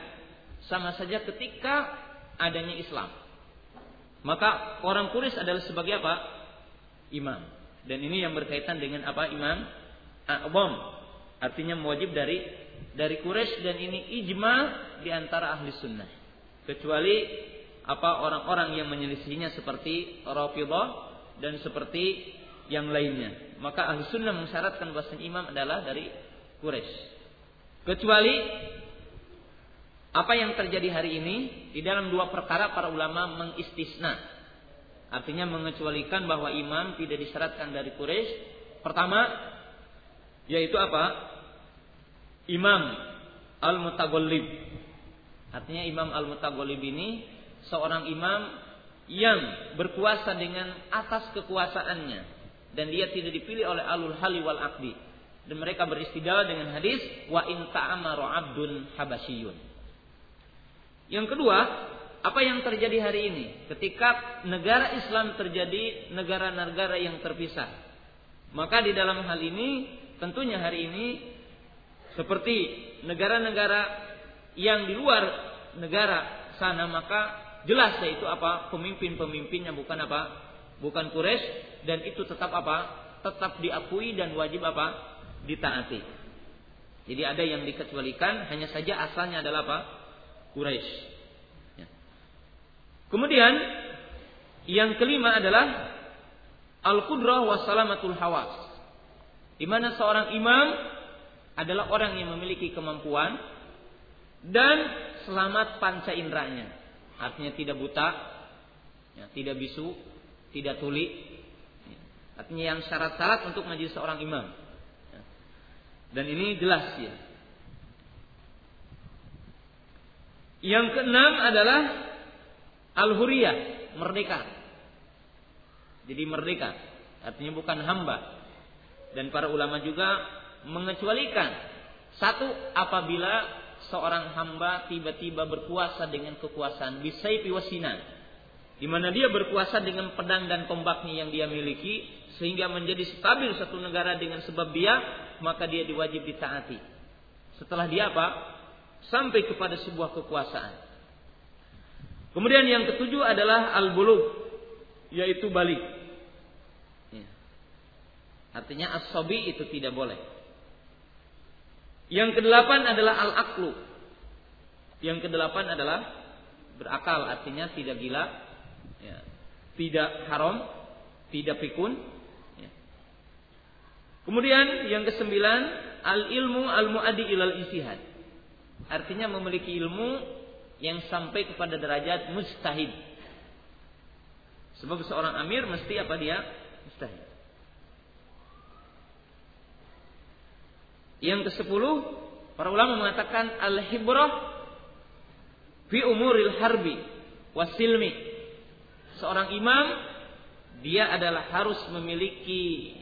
B: sama saja ketika adanya Islam. Maka orang Quraisy adalah sebagai apa imam dan ini yang berkaitan dengan apa imam a'zam artinya wajib dari dari Quraisy dan ini ijma di antara ahli sunnah kecuali apa orang-orang yang menyelisihinya seperti Rafidhah dan seperti yang lainnya. Maka ahli sunnah mensyaratkan bahwa imam adalah dari Quraisy. Kecuali apa yang terjadi hari ini di dalam dua perkara para ulama mengistisna. Artinya mengecualikan bahwa imam tidak disyaratkan dari Quraisy. Pertama yaitu apa? Imam al-mutaghallib. Artinya imam al-mutaghallib ini seorang imam yang berkuasa dengan atas kekuasaannya dan dia tidak dipilih oleh alul hali wal akdi dan mereka beristidlal dengan hadis wa in ta'amaru abdun habasyun. Yang kedua, apa yang terjadi hari ini ketika negara Islam terjadi negara-negara yang terpisah. Maka di dalam hal ini tentunya hari ini seperti negara-negara yang di luar negara sana maka Jelas yaitu apa? Pemimpin-pemimpinnya bukan apa? Bukan Quraisy dan itu tetap apa? Tetap diakui dan wajib apa? Ditaati. Jadi ada yang dikecualikan hanya saja asalnya adalah apa? Quraisy. Kemudian yang kelima adalah al-qudrah wa salamatul hawas. Di mana seorang imam adalah orang yang memiliki kemampuan dan selamat panca inderanya. Artinya tidak buta, ya, tidak bisu, tidak tuli. Ya. Artinya yang syarat-syarat untuk menjadi seorang imam. Ya. Dan ini jelas ya. Yang keenam adalah al-huriyah, merdeka. Jadi merdeka, artinya bukan hamba. Dan para ulama juga mengecualikan satu apabila seorang hamba tiba-tiba berkuasa dengan kekuasaan bisayfi wasinan di mana dia berkuasa dengan pedang dan tombaknya yang dia miliki sehingga menjadi stabil satu negara dengan sebab dia maka dia diwajib ditaati setelah dia apa sampai kepada sebuah kekuasaan kemudian yang ketujuh adalah al-bulugh yaitu balik ya. artinya as itu tidak boleh yang kedelapan adalah al-aklu. Yang kedelapan adalah berakal, artinya tidak gila, ya. tidak haram, tidak pikun. Ya. Kemudian yang kesembilan al-ilmu al-muadi ilal istihad. Artinya memiliki ilmu yang sampai kepada derajat mustahid. Sebab seorang amir mesti apa dia? Mustahid. Yang ke sepuluh, para ulama mengatakan al-hibrah fi umuril harbi wasilmi. Seorang imam dia adalah harus memiliki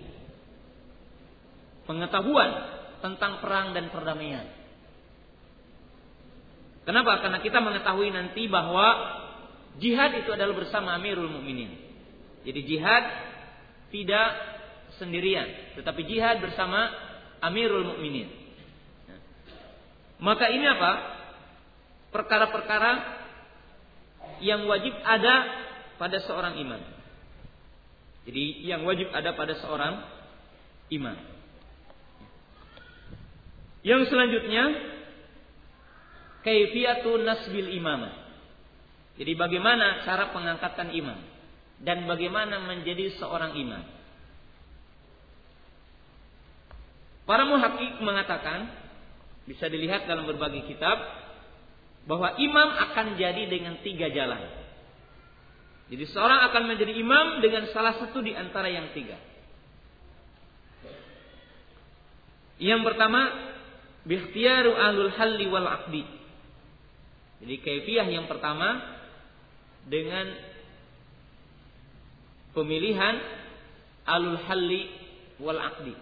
B: pengetahuan tentang perang dan perdamaian. Kenapa? Karena kita mengetahui nanti bahwa jihad itu adalah bersama Amirul Mukminin. Jadi jihad tidak sendirian, tetapi jihad bersama Amirul Mukminin. Maka ini apa? Perkara-perkara yang wajib ada pada seorang imam. Jadi yang wajib ada pada seorang imam. Yang selanjutnya kaifiyatu nasbil imamah. Jadi bagaimana cara pengangkatan imam dan bagaimana menjadi seorang imam. Para muhakik mengatakan bisa dilihat dalam berbagai kitab bahwa imam akan jadi dengan tiga jalan. Jadi seorang akan menjadi imam dengan salah satu di antara yang tiga. Yang pertama, bikhtiyaru ahlul halli wal aqdi. Jadi kaifiah yang pertama dengan pemilihan alul halli wal aqdi.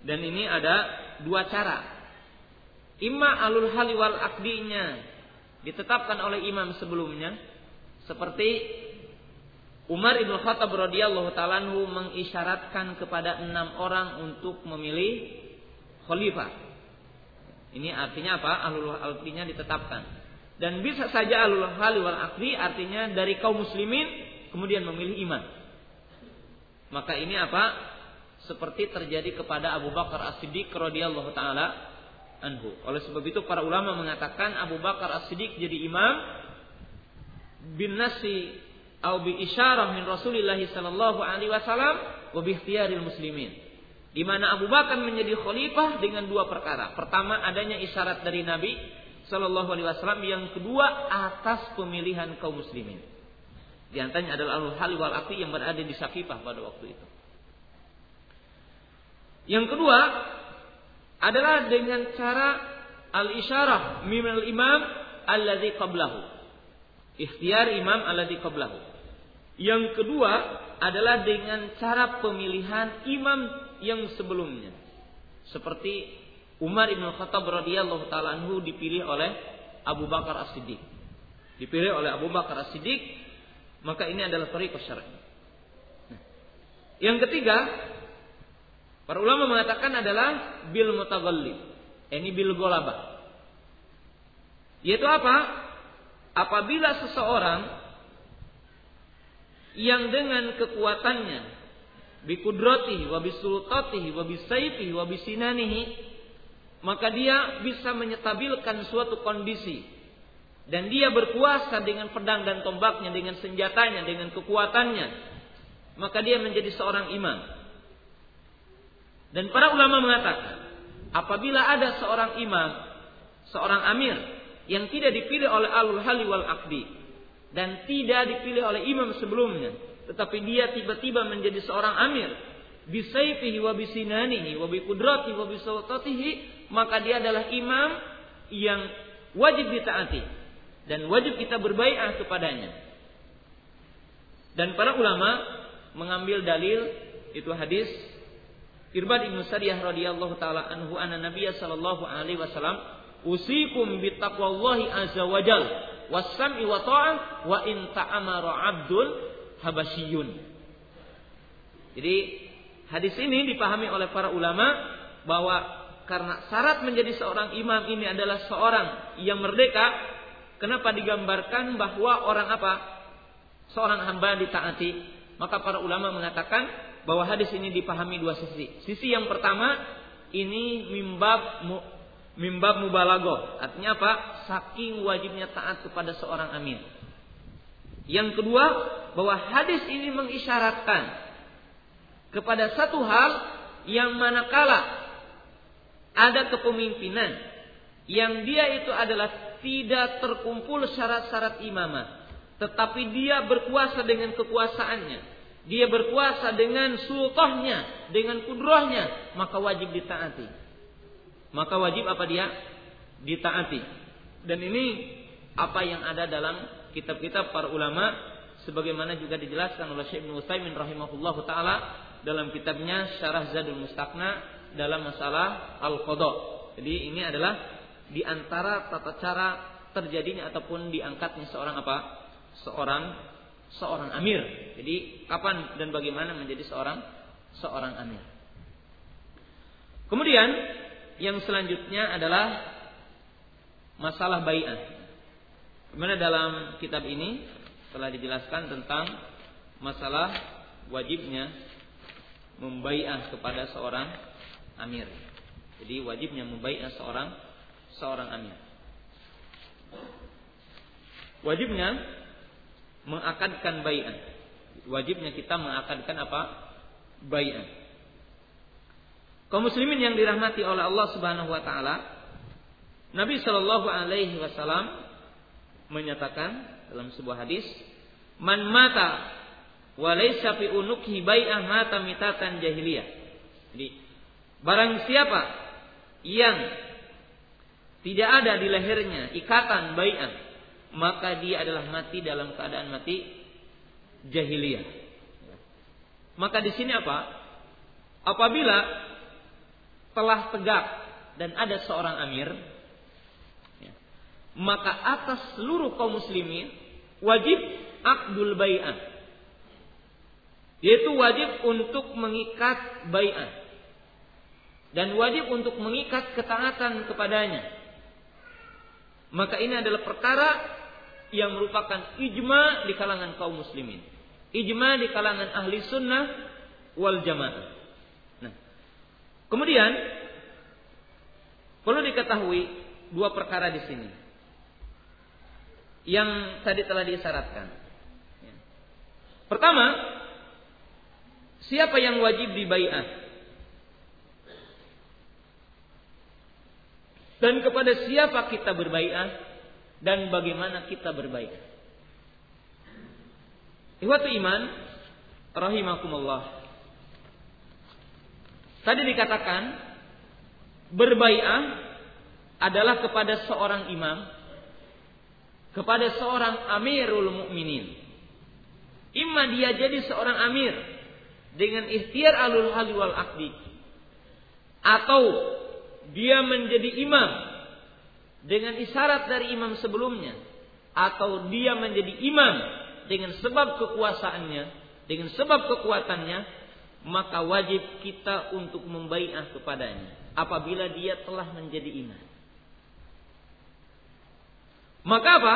B: Dan ini ada dua cara. Imma alul halli wal aqdinya ditetapkan oleh imam sebelumnya seperti Umar ibn Khattab radhiyallahu taala mengisyaratkan kepada enam orang untuk memilih khalifah. Ini artinya apa? Alul hallinya ditetapkan. Dan bisa saja alul halli wal aqdi artinya dari kaum muslimin kemudian memilih imam. Maka ini apa? Seperti terjadi kepada Abu Bakar As-Siddiq radhiyallahu taala anhu. Oleh sebab itu para ulama mengatakan Abu Bakar As-Siddiq jadi imam bin nasi atau bi isyarah min Rasulillah sallallahu alaihi wasallam wa bi muslimin. Di mana Abu Bakar menjadi khalifah dengan dua perkara. Pertama adanya isyarat dari Nabi sallallahu alaihi wasallam, yang kedua atas pemilihan kaum muslimin. Di antaranya adalah al-hal wal aqi yang berada di Saqifah pada waktu itu. Yang kedua adalah dengan cara al imam alladhi qablahu. Ikhtiar imam alladhi qablahu. Yang kedua adalah dengan cara pemilihan imam yang sebelumnya. Seperti Umar bin Khattab radhiyallahu taala anhu dipilih oleh Abu Bakar As-Siddiq. Dipilih oleh Abu Bakar As-Siddiq maka ini adalah tariqah syar'i. Nah, yang ketiga, para ulama mengatakan adalah bil mutaghallib. Ini bil golabah. Yaitu apa? Apabila seseorang yang dengan kekuatannya bikudratihi wa bisultatihi wa maka dia bisa menyetabilkan suatu kondisi. Dan dia berkuasa dengan pedang dan tombaknya, dengan senjatanya, dengan kekuatannya, maka dia menjadi seorang imam. Dan para ulama mengatakan, apabila ada seorang imam, seorang amir yang tidak dipilih oleh alul hali wal akdi dan tidak dipilih oleh imam sebelumnya, tetapi dia tiba-tiba menjadi seorang amir, bisayfihi wa bisinanihi wa bikudratihi wa bisultatihi, maka dia adalah imam yang wajib ditaati dan wajib kita berbaiat kepadanya. Dan para ulama mengambil dalil itu hadis Irbad Ibnu Sariyah radhiyallahu taala anhu anna Nabiy sallallahu alaihi wasallam usikum bittaqwallahi azza wajal wassam'i wa ta'ah wa in ta'amara 'abdul habasyiyun. Jadi hadis ini dipahami oleh para ulama bahwa karena syarat menjadi seorang imam ini adalah seorang yang merdeka Kenapa digambarkan bahwa orang apa? Seorang hamba ditaati. Maka para ulama mengatakan bahwa hadis ini dipahami dua sisi. Sisi yang pertama ini mimbab mu, mimbab mubalago. Artinya apa? Saking wajibnya taat kepada seorang amin. Yang kedua, bahwa hadis ini mengisyaratkan kepada satu hal yang manakala ada kepemimpinan yang dia itu adalah tidak terkumpul syarat-syarat imamah. Tetapi dia berkuasa dengan kekuasaannya. Dia berkuasa dengan sultahnya, dengan kudrohnya. Maka wajib ditaati. Maka wajib apa dia? Ditaati. Dan ini apa yang ada dalam kitab-kitab para ulama sebagaimana juga dijelaskan oleh Syekh Ibnu Utsaimin rahimahullah taala dalam kitabnya Syarah Zadul Mustaqna dalam masalah al-qada. Jadi ini adalah di antara tata cara terjadinya ataupun diangkatnya seorang apa? Seorang seorang amir. Jadi kapan dan bagaimana menjadi seorang seorang amir. Kemudian yang selanjutnya adalah masalah bai'ah. Di mana dalam kitab ini telah dijelaskan tentang masalah wajibnya membai'ah kepada seorang amir. Jadi wajibnya membai'ah seorang seorang amir. Wajibnya mengakadkan bai'an. Wajibnya kita mengakadkan apa? Bai'an. Kaum muslimin yang dirahmati oleh Allah Subhanahu wa taala, Nabi Shallallahu alaihi wasallam menyatakan dalam sebuah hadis, "Man mata wa laysa fi unukhi bai'ah mata mitatan jahiliyah." Jadi, barang siapa yang tidak ada di lehernya ikatan bai'at maka dia adalah mati dalam keadaan mati jahiliyah. Maka di sini apa? Apabila telah tegak dan ada seorang amir, maka atas seluruh kaum muslimin wajib akdul bai'ah. Yaitu wajib untuk mengikat bai'ah. Dan wajib untuk mengikat ketaatan kepadanya. Maka ini adalah perkara yang merupakan ijma di kalangan kaum muslimin. Ijma di kalangan ahli sunnah wal jamaah. Nah, kemudian perlu diketahui dua perkara di sini yang tadi telah disyaratkan. Ya. Pertama, siapa yang wajib dibaiat? Dan kepada siapa kita berbaiat dan bagaimana kita berbaiat? Ihwatu iman, rahimakumullah. Tadi dikatakan berbaiat adalah kepada seorang imam kepada seorang amirul mukminin. Imma dia jadi seorang amir dengan ikhtiar alul hali wal akdi. Atau dia menjadi imam dengan isyarat dari imam sebelumnya. Atau dia menjadi imam dengan sebab kekuasaannya, dengan sebab kekuatannya, maka wajib kita untuk membaiah kepadanya apabila dia telah menjadi imam. Maka apa?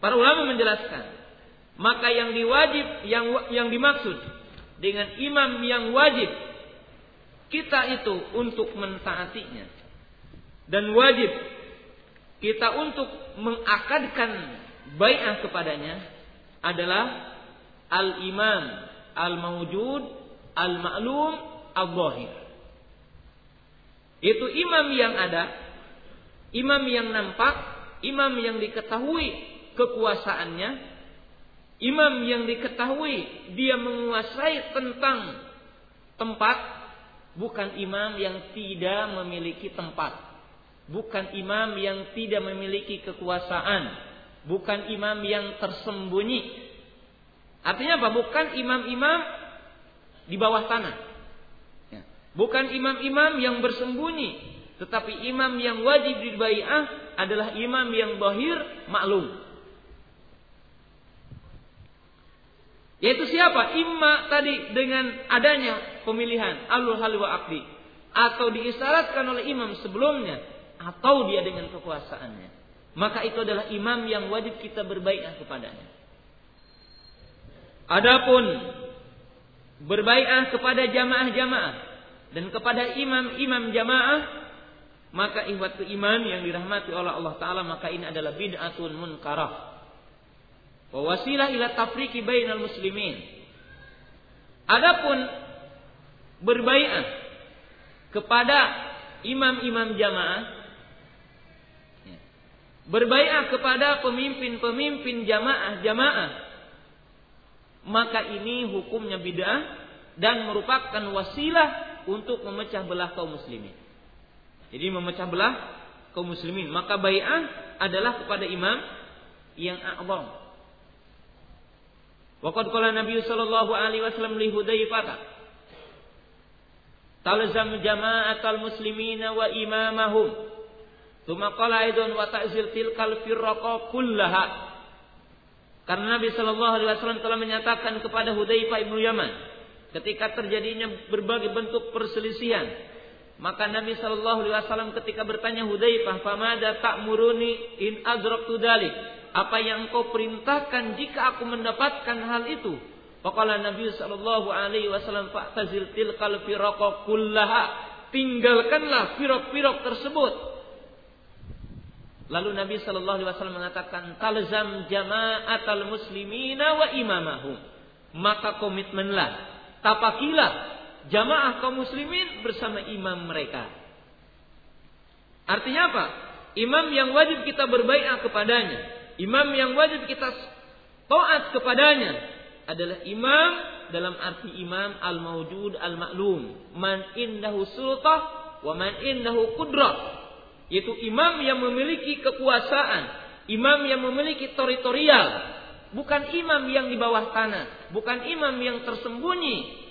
B: Para ulama menjelaskan, maka yang diwajib yang yang dimaksud dengan imam yang wajib kita itu untuk mentaatinya dan wajib kita untuk mengakadkan bai'ah kepadanya adalah al-imam al-mawjud al-ma'lum al-zahir. Itu imam yang ada, imam yang nampak imam yang diketahui kekuasaannya, imam yang diketahui dia menguasai tentang tempat, bukan imam yang tidak memiliki tempat, bukan imam yang tidak memiliki kekuasaan, bukan imam yang tersembunyi. Artinya apa? Bukan imam-imam di bawah tanah. Ya. Bukan imam-imam yang bersembunyi, tetapi imam yang wajib dibai'ah adalah imam yang bahir maklum. Yaitu siapa? Imma tadi dengan adanya pemilihan alul hal wa akdi atau diisyaratkan oleh imam sebelumnya atau dia dengan kekuasaannya. Maka itu adalah imam yang wajib kita berbaikat kepadanya. Adapun berbaikat kepada jamaah-jamaah dan kepada imam-imam jamaah maka ihwat iman yang dirahmati oleh Allah Ta'ala maka ini adalah bid'atun munkarah. Wa wasilah ila tafriqi bainal muslimin. Adapun berbaiat kepada imam-imam jamaah berbaiat kepada pemimpin-pemimpin jamaah-jamaah maka ini hukumnya bid'ah dan merupakan wasilah untuk memecah belah kaum muslimin jadi memecah belah kaum muslimin. Maka bai'ah adalah kepada imam yang a'zam. Waqad qala Nabi sallallahu alaihi wasallam li Hudzaifah Talzam jama'atal muslimina wa imamahum. Tsumma qala aidon wa ta'zil tilkal firraqa kullaha. Karena Nabi sallallahu alaihi wasallam telah menyatakan kepada Hudzaifah ibnu Yaman ketika terjadinya berbagai bentuk perselisihan maka Nabi Shallallahu Alaihi Wasallam ketika bertanya Hudzaifah, "Famada muruni in adraktu dalik?" Apa yang engkau perintahkan jika aku mendapatkan hal itu? Faqala Nabi Shallallahu Alaihi Wasallam, "Fa'tazil tilkal firaqa kullaha." Tinggalkanlah firok-firok tersebut. Lalu Nabi Shallallahu Alaihi Wasallam mengatakan, "Talzam jama'atal muslimina wa imamahum." Maka komitmenlah, tapakilah jamaah kaum muslimin bersama imam mereka. Artinya apa? Imam yang wajib kita berbaikat kepadanya, imam yang wajib kita taat kepadanya adalah imam dalam arti imam al-mawjud al-maklum, man indahu sultah wa man indahu qudrah. Yaitu imam yang memiliki kekuasaan, imam yang memiliki teritorial, bukan imam yang di bawah tanah, bukan imam yang tersembunyi.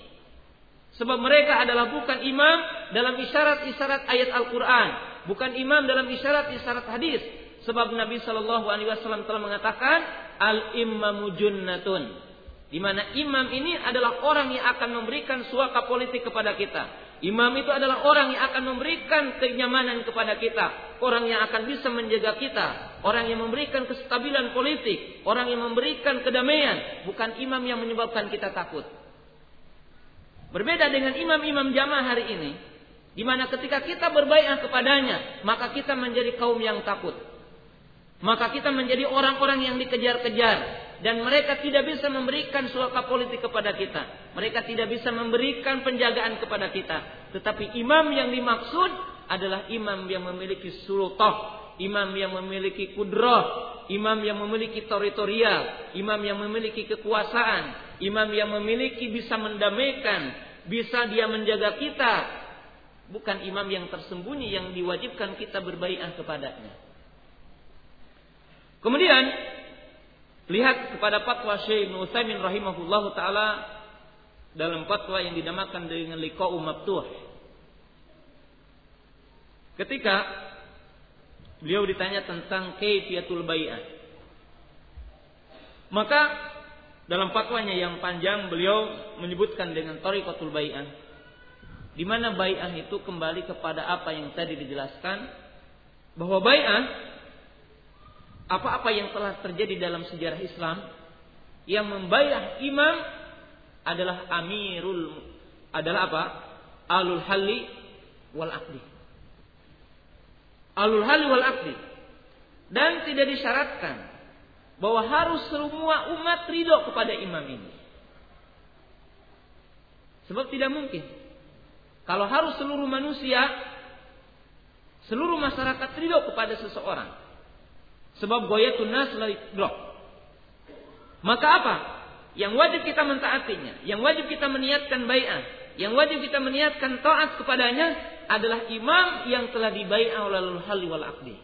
B: Sebab mereka adalah bukan imam dalam isyarat-isyarat ayat Al-Quran, bukan imam dalam isyarat-isyarat hadis. Sebab Nabi Shallallahu Alaihi Wasallam telah mengatakan al imamu junnatun, di mana imam ini adalah orang yang akan memberikan suaka politik kepada kita. Imam itu adalah orang yang akan memberikan kenyamanan kepada kita, orang yang akan bisa menjaga kita, orang yang memberikan kestabilan politik, orang yang memberikan kedamaian, bukan imam yang menyebabkan kita takut. Berbeda dengan imam-imam jamaah hari ini, di mana ketika kita berbaikat kepadanya, maka kita menjadi kaum yang takut. Maka kita menjadi orang-orang yang dikejar-kejar, dan mereka tidak bisa memberikan suaka politik kepada kita. Mereka tidak bisa memberikan penjagaan kepada kita. Tetapi imam yang dimaksud adalah imam yang memiliki sultah, imam yang memiliki kudrah, imam yang memiliki teritorial, imam yang memiliki kekuasaan, imam yang memiliki bisa mendamaikan, bisa dia menjaga kita. Bukan imam yang tersembunyi yang diwajibkan kita berbaikat kepadanya. Kemudian Lihat kepada fatwa Syekh Ibnu rahimahullahu taala dalam fatwa yang dinamakan dengan liqa'u maftuh. Ketika beliau ditanya tentang kaifiyatul bai'ah. Maka dalam fatwanya yang panjang beliau menyebutkan dengan tariqatul bai'ah. Di mana bai'ah itu kembali kepada apa yang tadi dijelaskan bahwa bai'ah apa-apa yang telah terjadi dalam sejarah Islam yang membayar imam adalah amirul adalah apa? Alul halli wal akdi. Alul halli wal akdi. Dan tidak disyaratkan bahwa harus semua umat ridho kepada imam ini. Sebab tidak mungkin. Kalau harus seluruh manusia, seluruh masyarakat ridho kepada seseorang, Sebab goyatun nas blok. Maka apa? Yang wajib kita mentaatinya, yang wajib kita meniatkan bai'ah, yang wajib kita meniatkan taat kepadanya adalah imam yang telah dibai'ah oleh hali wal akdi.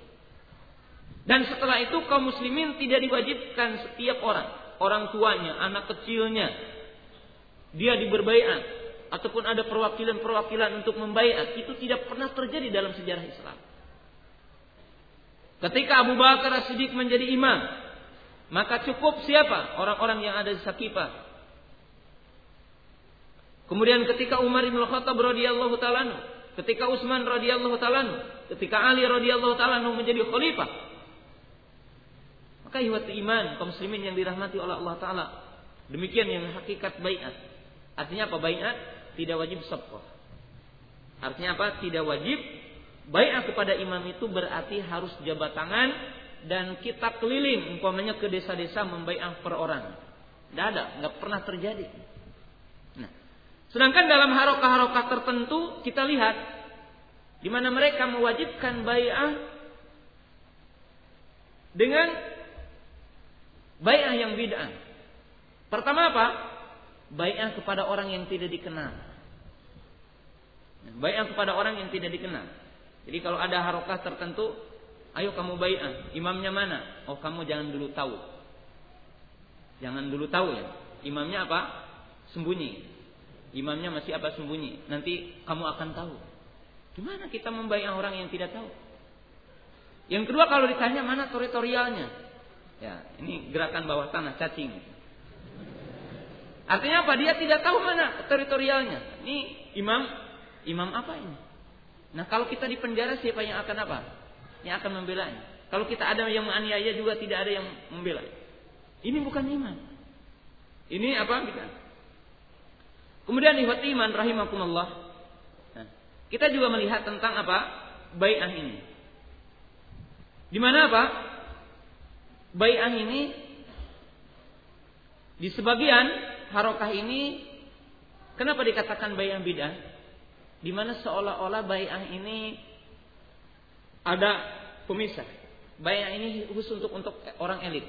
B: Dan setelah itu kaum muslimin tidak diwajibkan setiap orang, orang tuanya, anak kecilnya, dia diberbaiat ataupun ada perwakilan-perwakilan untuk membaiat itu tidak pernah terjadi dalam sejarah Islam. Ketika Abu Bakar As-Siddiq menjadi imam, maka cukup siapa? Orang-orang yang ada di Sakifah. Kemudian ketika Umar bin Khattab radhiyallahu taala ketika Utsman radhiyallahu taala ketika Ali radhiyallahu taala menjadi khalifah. Maka ihwat iman kaum muslimin yang dirahmati oleh Allah taala. Demikian yang hakikat baiat. Artinya apa baiat? Tidak wajib safqah. Artinya apa? Tidak wajib Baiat kepada imam itu berarti harus jabat tangan dan kita keliling umpamanya ke desa-desa membaiat per orang. Tidak ada, nggak pernah terjadi. Nah, sedangkan dalam harokah-harokah tertentu kita lihat di mana mereka mewajibkan baiat dengan baiat yang bid'ah. Pertama apa? Baiat kepada orang yang tidak dikenal. Baiat kepada orang yang tidak dikenal. Jadi kalau ada harokah tertentu, ayo kamu bai'ah. Imamnya mana? Oh kamu jangan dulu tahu. Jangan dulu tahu ya. Imamnya apa? Sembunyi. Imamnya masih apa sembunyi. Nanti kamu akan tahu. Gimana kita membai'ah orang yang tidak tahu? Yang kedua kalau ditanya mana teritorialnya? Ya, ini gerakan bawah tanah cacing. Artinya apa? Dia tidak tahu mana teritorialnya. Ini imam, imam apa ini? Nah kalau kita di penjara siapa yang akan apa? Yang akan membela? Kalau kita ada yang menganiaya juga tidak ada yang membela. Ini bukan iman. Ini apa kita? Kemudian ihwat iman rahimakumullah. Nah, kita juga melihat tentang apa? Bai'ah ini. Di mana apa? Bai'ah ini di sebagian harokah ini kenapa dikatakan bai'ah bidah? di mana seolah-olah bai'ah ini ada pemisah. Bai'ah ini khusus untuk untuk orang elit.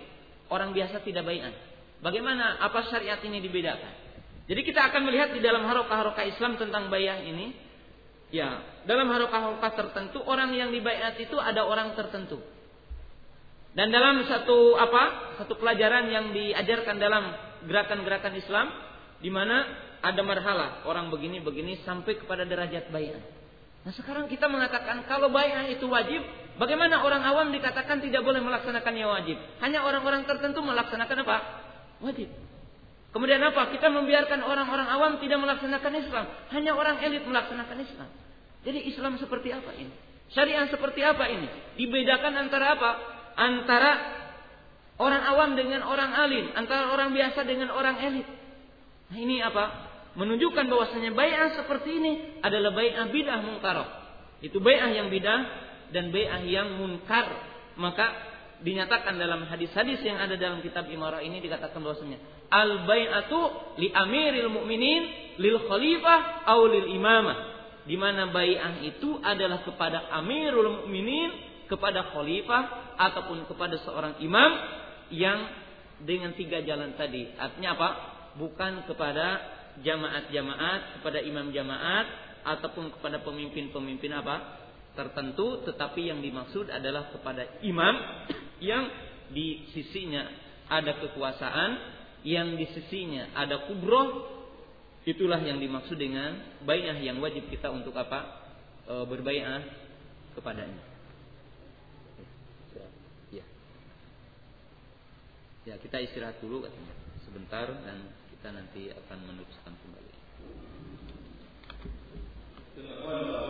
B: Orang biasa tidak bai'ah. Bagaimana apa syariat ini dibedakan? Jadi kita akan melihat di dalam harokah-harokah Islam tentang bai'ah ini. Ya, dalam harokah-harokah tertentu orang yang dibaiat itu ada orang tertentu. Dan dalam satu apa? Satu pelajaran yang diajarkan dalam gerakan-gerakan Islam di mana ada marhalah orang begini begini sampai kepada derajat bayat. Nah sekarang kita mengatakan kalau bayat itu wajib, bagaimana orang awam dikatakan tidak boleh melaksanakannya wajib? Hanya orang-orang tertentu melaksanakan apa? Wajib. Kemudian apa? Kita membiarkan orang-orang awam tidak melaksanakan Islam. Hanya orang elit melaksanakan Islam. Jadi Islam seperti apa ini? Syariat seperti apa ini? Dibedakan antara apa? Antara orang awam dengan orang alim, antara orang biasa dengan orang elit. Nah, ini apa? menunjukkan bahwasanya bai'ah seperti ini adalah bai'ah bidah mungkarah. Itu bai'ah yang bidah dan bai'ah yang munkar. Maka dinyatakan dalam hadis-hadis yang ada dalam kitab Imarah ini dikatakan bahwasanya al bai'atu li amiril mu'minin lil khalifah au lil imamah. Di mana bai'ah itu adalah kepada amirul mu'minin, kepada khalifah ataupun kepada seorang imam yang dengan tiga jalan tadi. Artinya apa? Bukan kepada jamaat-jamaat kepada imam jamaat ataupun kepada pemimpin-pemimpin apa tertentu tetapi yang dimaksud adalah kepada imam yang di sisinya ada kekuasaan yang di sisinya ada kubroh itulah yang dimaksud dengan bayah yang wajib kita untuk apa e, berbayah kepadanya Ya kita istirahat dulu katanya sebentar dan kita nanti akan meneruskan kembali. Terima kasih.